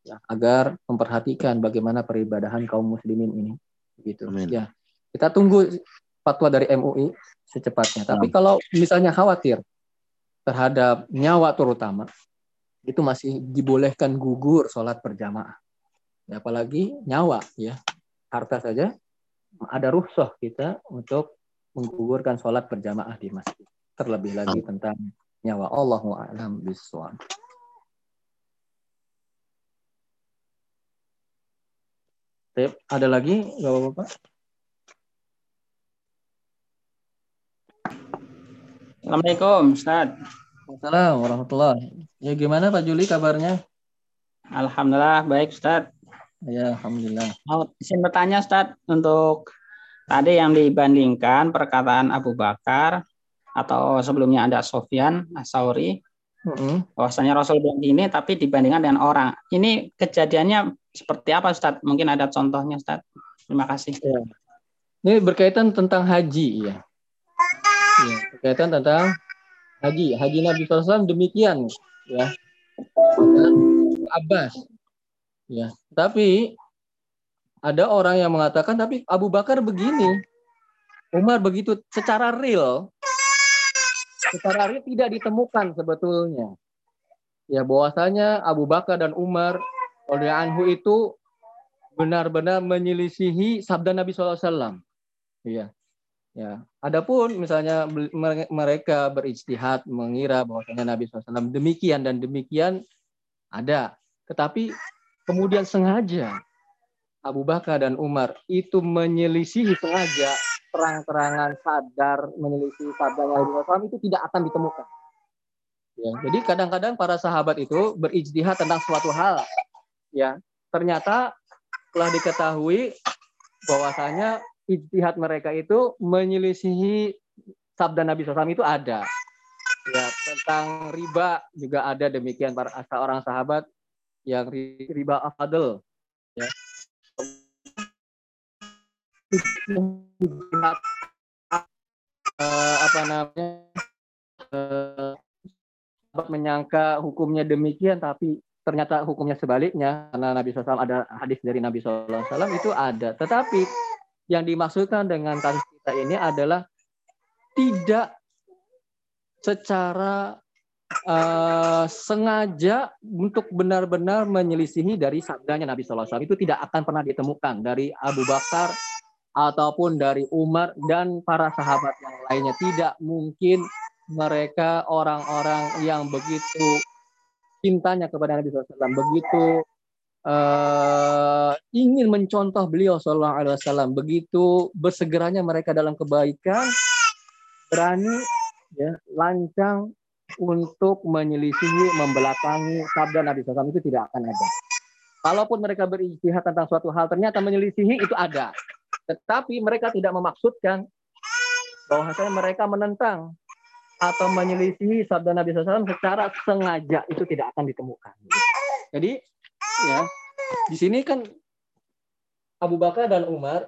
ya, agar memperhatikan bagaimana peribadahan kaum muslimin ini. Gitu. Amin. Ya. Kita tunggu fatwa dari MUI secepatnya. Tapi kalau misalnya khawatir terhadap nyawa terutama itu masih dibolehkan gugur sholat berjamaah. Ya, apalagi nyawa ya harta saja ada ruhsoh kita untuk menggugurkan sholat berjamaah di masjid. Terlebih lagi tentang nyawa Allah a'lam bishawab. Ada lagi, Bapak-bapak? Assalamualaikum, Ustaz. Assalamualaikum warahmatullahi Ya gimana Pak Juli kabarnya? Alhamdulillah baik Ustaz. Ya, Alhamdulillah. Mau izin bertanya Ustaz untuk tadi yang dibandingkan perkataan Abu Bakar atau sebelumnya ada Sofyan Asauri mm -hmm. bahwasanya Rasul bilang ini tapi dibandingkan dengan orang. Ini kejadiannya seperti apa Ustaz? Mungkin ada contohnya Ustaz. Terima kasih. Ya. Ini berkaitan tentang haji ya. Ya, berkaitan tentang haji. Haji Nabi SAW demikian ya. Abbas. Ya, tapi ada orang yang mengatakan tapi Abu Bakar begini. Umar begitu secara real secara real tidak ditemukan sebetulnya. Ya bahwasanya Abu Bakar dan Umar anhu itu benar-benar menyelisihi sabda Nabi SAW. Iya. Ya, adapun misalnya mereka berijtihad mengira bahwasanya Nabi SAW demikian dan demikian ada, tetapi kemudian sengaja Abu Bakar dan Umar itu menyelisihi sengaja terang-terangan sadar menyelisihi sabda Nabi SAW itu tidak akan ditemukan. Ya, jadi kadang-kadang para sahabat itu berijtihad tentang suatu hal, ya ternyata telah diketahui bahwasanya ijtihad mereka itu menyelisihi sabda Nabi SAW itu ada. Ya, tentang riba juga ada demikian para orang sahabat yang riba afadl ya. Uh, apa namanya uh, menyangka hukumnya demikian tapi ternyata hukumnya sebaliknya karena Nabi SAW ada hadis dari Nabi SAW itu ada. Tetapi yang dimaksudkan dengan kasus kita ini adalah tidak secara uh, sengaja untuk benar-benar menyelisihi dari sabdanya Nabi SAW itu tidak akan pernah ditemukan dari Abu Bakar ataupun dari Umar dan para sahabat yang lainnya. Tidak mungkin mereka orang-orang yang begitu cintanya kepada Nabi SAW begitu uh, ingin mencontoh beliau Wasallam begitu bersegeranya mereka dalam kebaikan berani ya lancang untuk menyelisihi membelakangi sabda Nabi SAW itu tidak akan ada. Kalaupun mereka berijtihad tentang suatu hal ternyata menyelisihi itu ada. Tetapi mereka tidak memaksudkan bahwasanya mereka menentang atau menyelisihi sabda Nabi SAW secara sengaja itu tidak akan ditemukan. Jadi ya di sini kan Abu Bakar dan Umar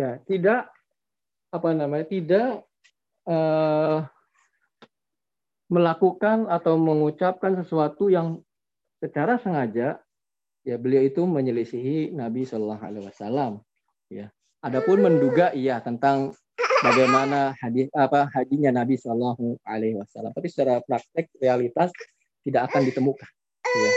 ya tidak apa namanya tidak uh, melakukan atau mengucapkan sesuatu yang secara sengaja ya beliau itu menyelisihi Nabi Shallallahu Alaihi Wasallam. Ya. Adapun menduga iya tentang bagaimana hadis apa hadinya Nabi Shallallahu Alaihi Wasallam. Tapi secara praktek realitas tidak akan ditemukan. Ya.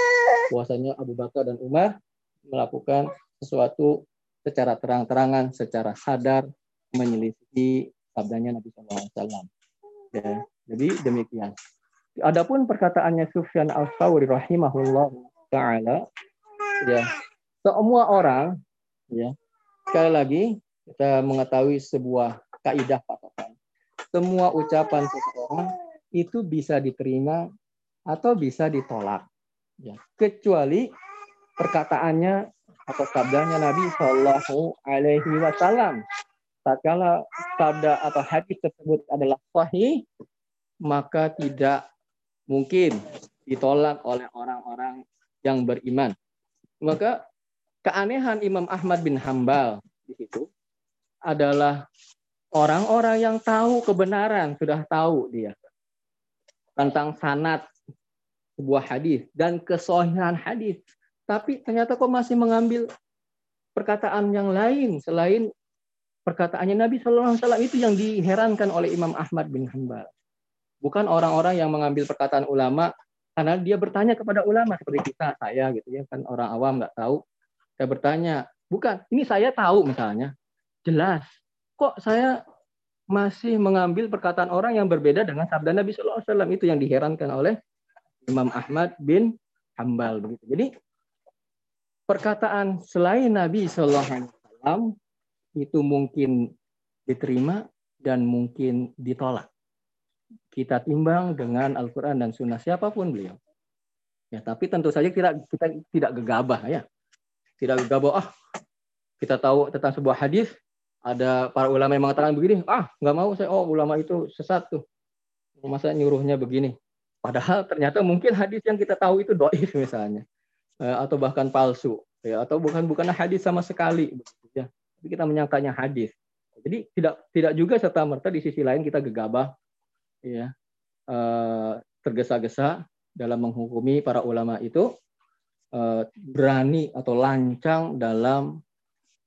Bahwasanya Abu Bakar dan Umar melakukan sesuatu secara terang-terangan secara sadar menyelisihi sabdanya Nabi Shallallahu Alaihi Wasallam. Ya jadi demikian. Adapun perkataannya Sufyan al-Thawri rahimahullah taala ya semua orang ya sekali lagi kita mengetahui sebuah kaidah patokan. Semua ucapan seseorang itu bisa diterima atau bisa ditolak. Ya, kecuali perkataannya atau sabdanya Nabi Shallallahu Alaihi Wasallam. Tatkala sabda atau hadis tersebut adalah sahih, maka tidak mungkin ditolak oleh orang-orang yang beriman. Maka keanehan Imam Ahmad bin Hambal di situ adalah orang-orang yang tahu kebenaran, sudah tahu dia tentang sanat sebuah hadis dan kesohihan hadis. Tapi ternyata kok masih mengambil perkataan yang lain selain perkataannya Nabi Shallallahu Alaihi Wasallam itu yang diherankan oleh Imam Ahmad bin Hambal bukan orang-orang yang mengambil perkataan ulama karena dia bertanya kepada ulama seperti kita saya gitu ya kan orang awam nggak tahu. Saya bertanya bukan ini saya tahu misalnya. Jelas. Kok saya masih mengambil perkataan orang yang berbeda dengan sabda Nabi Shallallahu Alaihi Wasallam? Itu yang diherankan oleh Imam Ahmad bin Hambal begitu. Jadi perkataan selain Nabi Shallallahu Alaihi Wasallam itu mungkin diterima dan mungkin ditolak kita timbang dengan Al-Quran dan Sunnah siapa pun beliau. Ya, tapi tentu saja kita kita tidak gegabah ya, tidak gegabah. Ah, kita tahu tentang sebuah hadis, ada para ulama yang mengatakan begini, ah nggak mau saya, oh ulama itu sesat tuh, masa nyuruhnya begini. Padahal ternyata mungkin hadis yang kita tahu itu doif misalnya, eh, atau bahkan palsu, ya, atau bukan bukan hadis sama sekali, ya. Tapi kita menyangkanya hadis. Jadi tidak tidak juga serta merta di sisi lain kita gegabah ya uh, tergesa-gesa dalam menghukumi para ulama itu uh, berani atau lancang dalam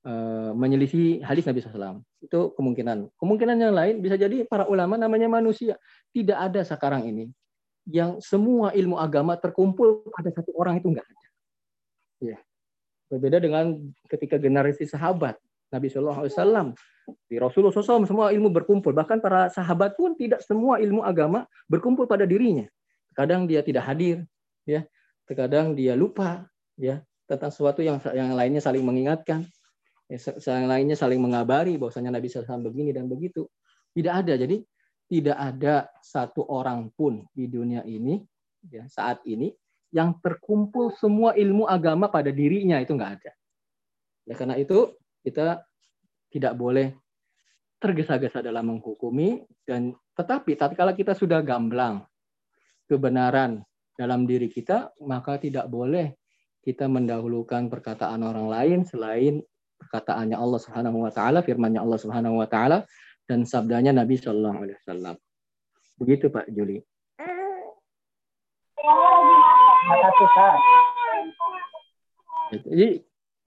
uh, menyelisih hadis Nabi SAW. Itu kemungkinan. Kemungkinan yang lain bisa jadi para ulama namanya manusia. Tidak ada sekarang ini yang semua ilmu agama terkumpul pada satu orang itu enggak ada. Ya. Berbeda dengan ketika generasi sahabat Nabi Shallallahu Alaihi Wasallam di Rasulullah SAW semua ilmu berkumpul. Bahkan para sahabat pun tidak semua ilmu agama berkumpul pada dirinya. Kadang dia tidak hadir ya. Terkadang dia lupa ya tentang sesuatu yang yang lainnya saling mengingatkan. Ya, yang lainnya saling mengabari bahwasanya Nabi SAW begini dan begitu. Tidak ada. Jadi tidak ada satu orang pun di dunia ini ya saat ini yang terkumpul semua ilmu agama pada dirinya. Itu nggak ada. Ya karena itu kita tidak boleh tergesa-gesa dalam menghukumi dan tetapi tatkala kita sudah gamblang kebenaran dalam diri kita maka tidak boleh kita mendahulukan perkataan orang lain selain perkataannya Allah Subhanahu wa taala firman-Nya Allah Subhanahu wa taala dan sabdanya Nabi Shallallahu alaihi wasallam. Begitu Pak Juli. Jadi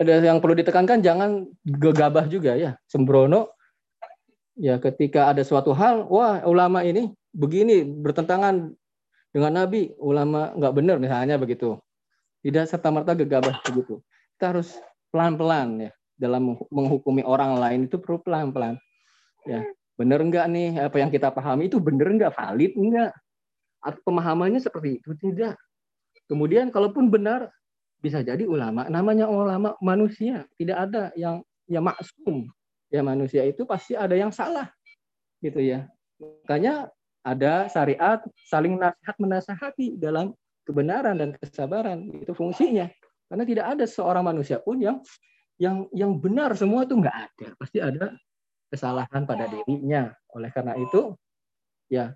ada yang perlu ditekankan jangan gegabah juga ya. Sembrono ya ketika ada suatu hal wah ulama ini begini bertentangan dengan nabi ulama nggak benar misalnya begitu. Tidak serta merta gegabah begitu. Kita harus pelan pelan ya dalam menghukumi orang lain itu perlu pelan pelan ya benar enggak nih apa yang kita pahami? Itu benar enggak valid enggak atau pemahamannya seperti itu? Tidak. Kemudian kalaupun benar bisa jadi ulama namanya ulama manusia tidak ada yang ya maksum ya manusia itu pasti ada yang salah gitu ya makanya ada syariat saling nasihat menasehati dalam kebenaran dan kesabaran itu fungsinya. Karena tidak ada seorang manusia pun yang yang yang benar semua itu nggak ada. Pasti ada kesalahan pada dirinya. Oleh karena itu, ya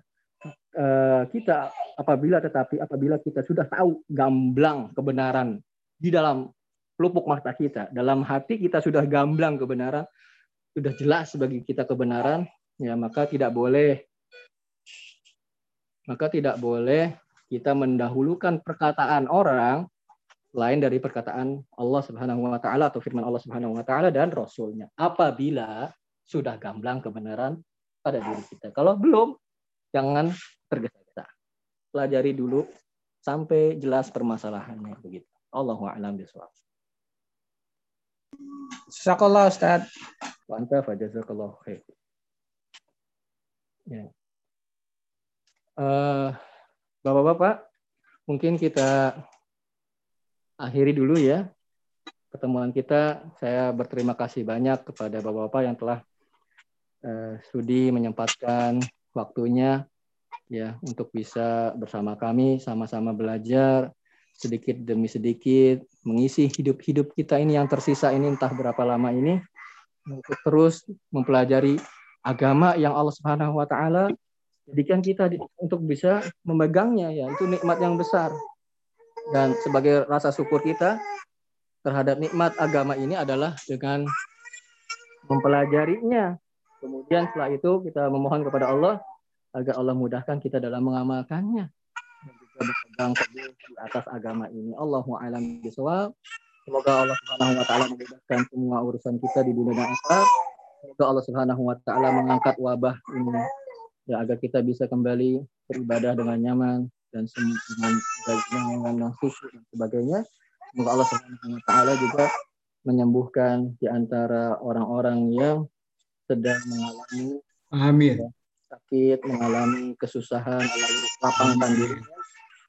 eh, kita apabila tetapi apabila kita sudah tahu gamblang kebenaran di dalam lupuk mata kita, dalam hati kita sudah gamblang kebenaran, sudah jelas bagi kita kebenaran, ya maka tidak boleh maka tidak boleh kita mendahulukan perkataan orang lain dari perkataan Allah Subhanahu wa taala atau firman Allah Subhanahu wa taala dan rasulnya. Apabila sudah gamblang kebenaran pada diri kita. Kalau belum, jangan tergesa-gesa. Pelajari dulu sampai jelas permasalahannya begitu. Allahu a'lam bishawab. Jazakallah Ustaz. Wa anta fajazakallahu khair. Ya. Uh, Bapak-bapak, mungkin kita akhiri dulu ya pertemuan kita. Saya berterima kasih banyak kepada Bapak-bapak yang telah uh, studi menyempatkan waktunya ya untuk bisa bersama kami sama-sama belajar sedikit demi sedikit mengisi hidup-hidup kita ini yang tersisa ini entah berapa lama ini untuk terus mempelajari agama yang Allah Subhanahu wa taala jadikan kita untuk bisa memegangnya ya. Itu nikmat yang besar. Dan sebagai rasa syukur kita terhadap nikmat agama ini adalah dengan mempelajarinya. Kemudian setelah itu kita memohon kepada Allah agar Allah mudahkan kita dalam mengamalkannya berpegang teguh di atas agama ini. Allahu a'lam bishawab. Semoga Allah Subhanahu wa taala memudahkan semua urusan kita di dunia dan akhirat. Semoga Allah Subhanahu wa taala mengangkat wabah ini ya agar kita bisa kembali beribadah dengan nyaman dan dengan dengan khusyuk dan sebagainya. Semoga Allah Subhanahu wa taala juga menyembuhkan di antara orang-orang yang sedang mengalami Amin. sakit, mengalami kesusahan, lalu lapangkan dirinya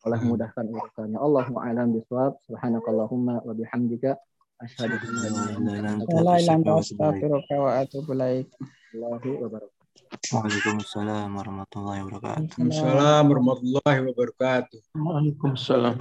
Allah mudahkan urusannya. Allahu a'lam bishawab. Subhanakallahumma wa bihamdika asyhadu an la ilaha illa anta astaghfiruka wa atubu ilaik. Waalaikumsalam warahmatullahi wabarakatuh. Waalaikumsalam warahmatullahi wabarakatuh. Waalaikumsalam.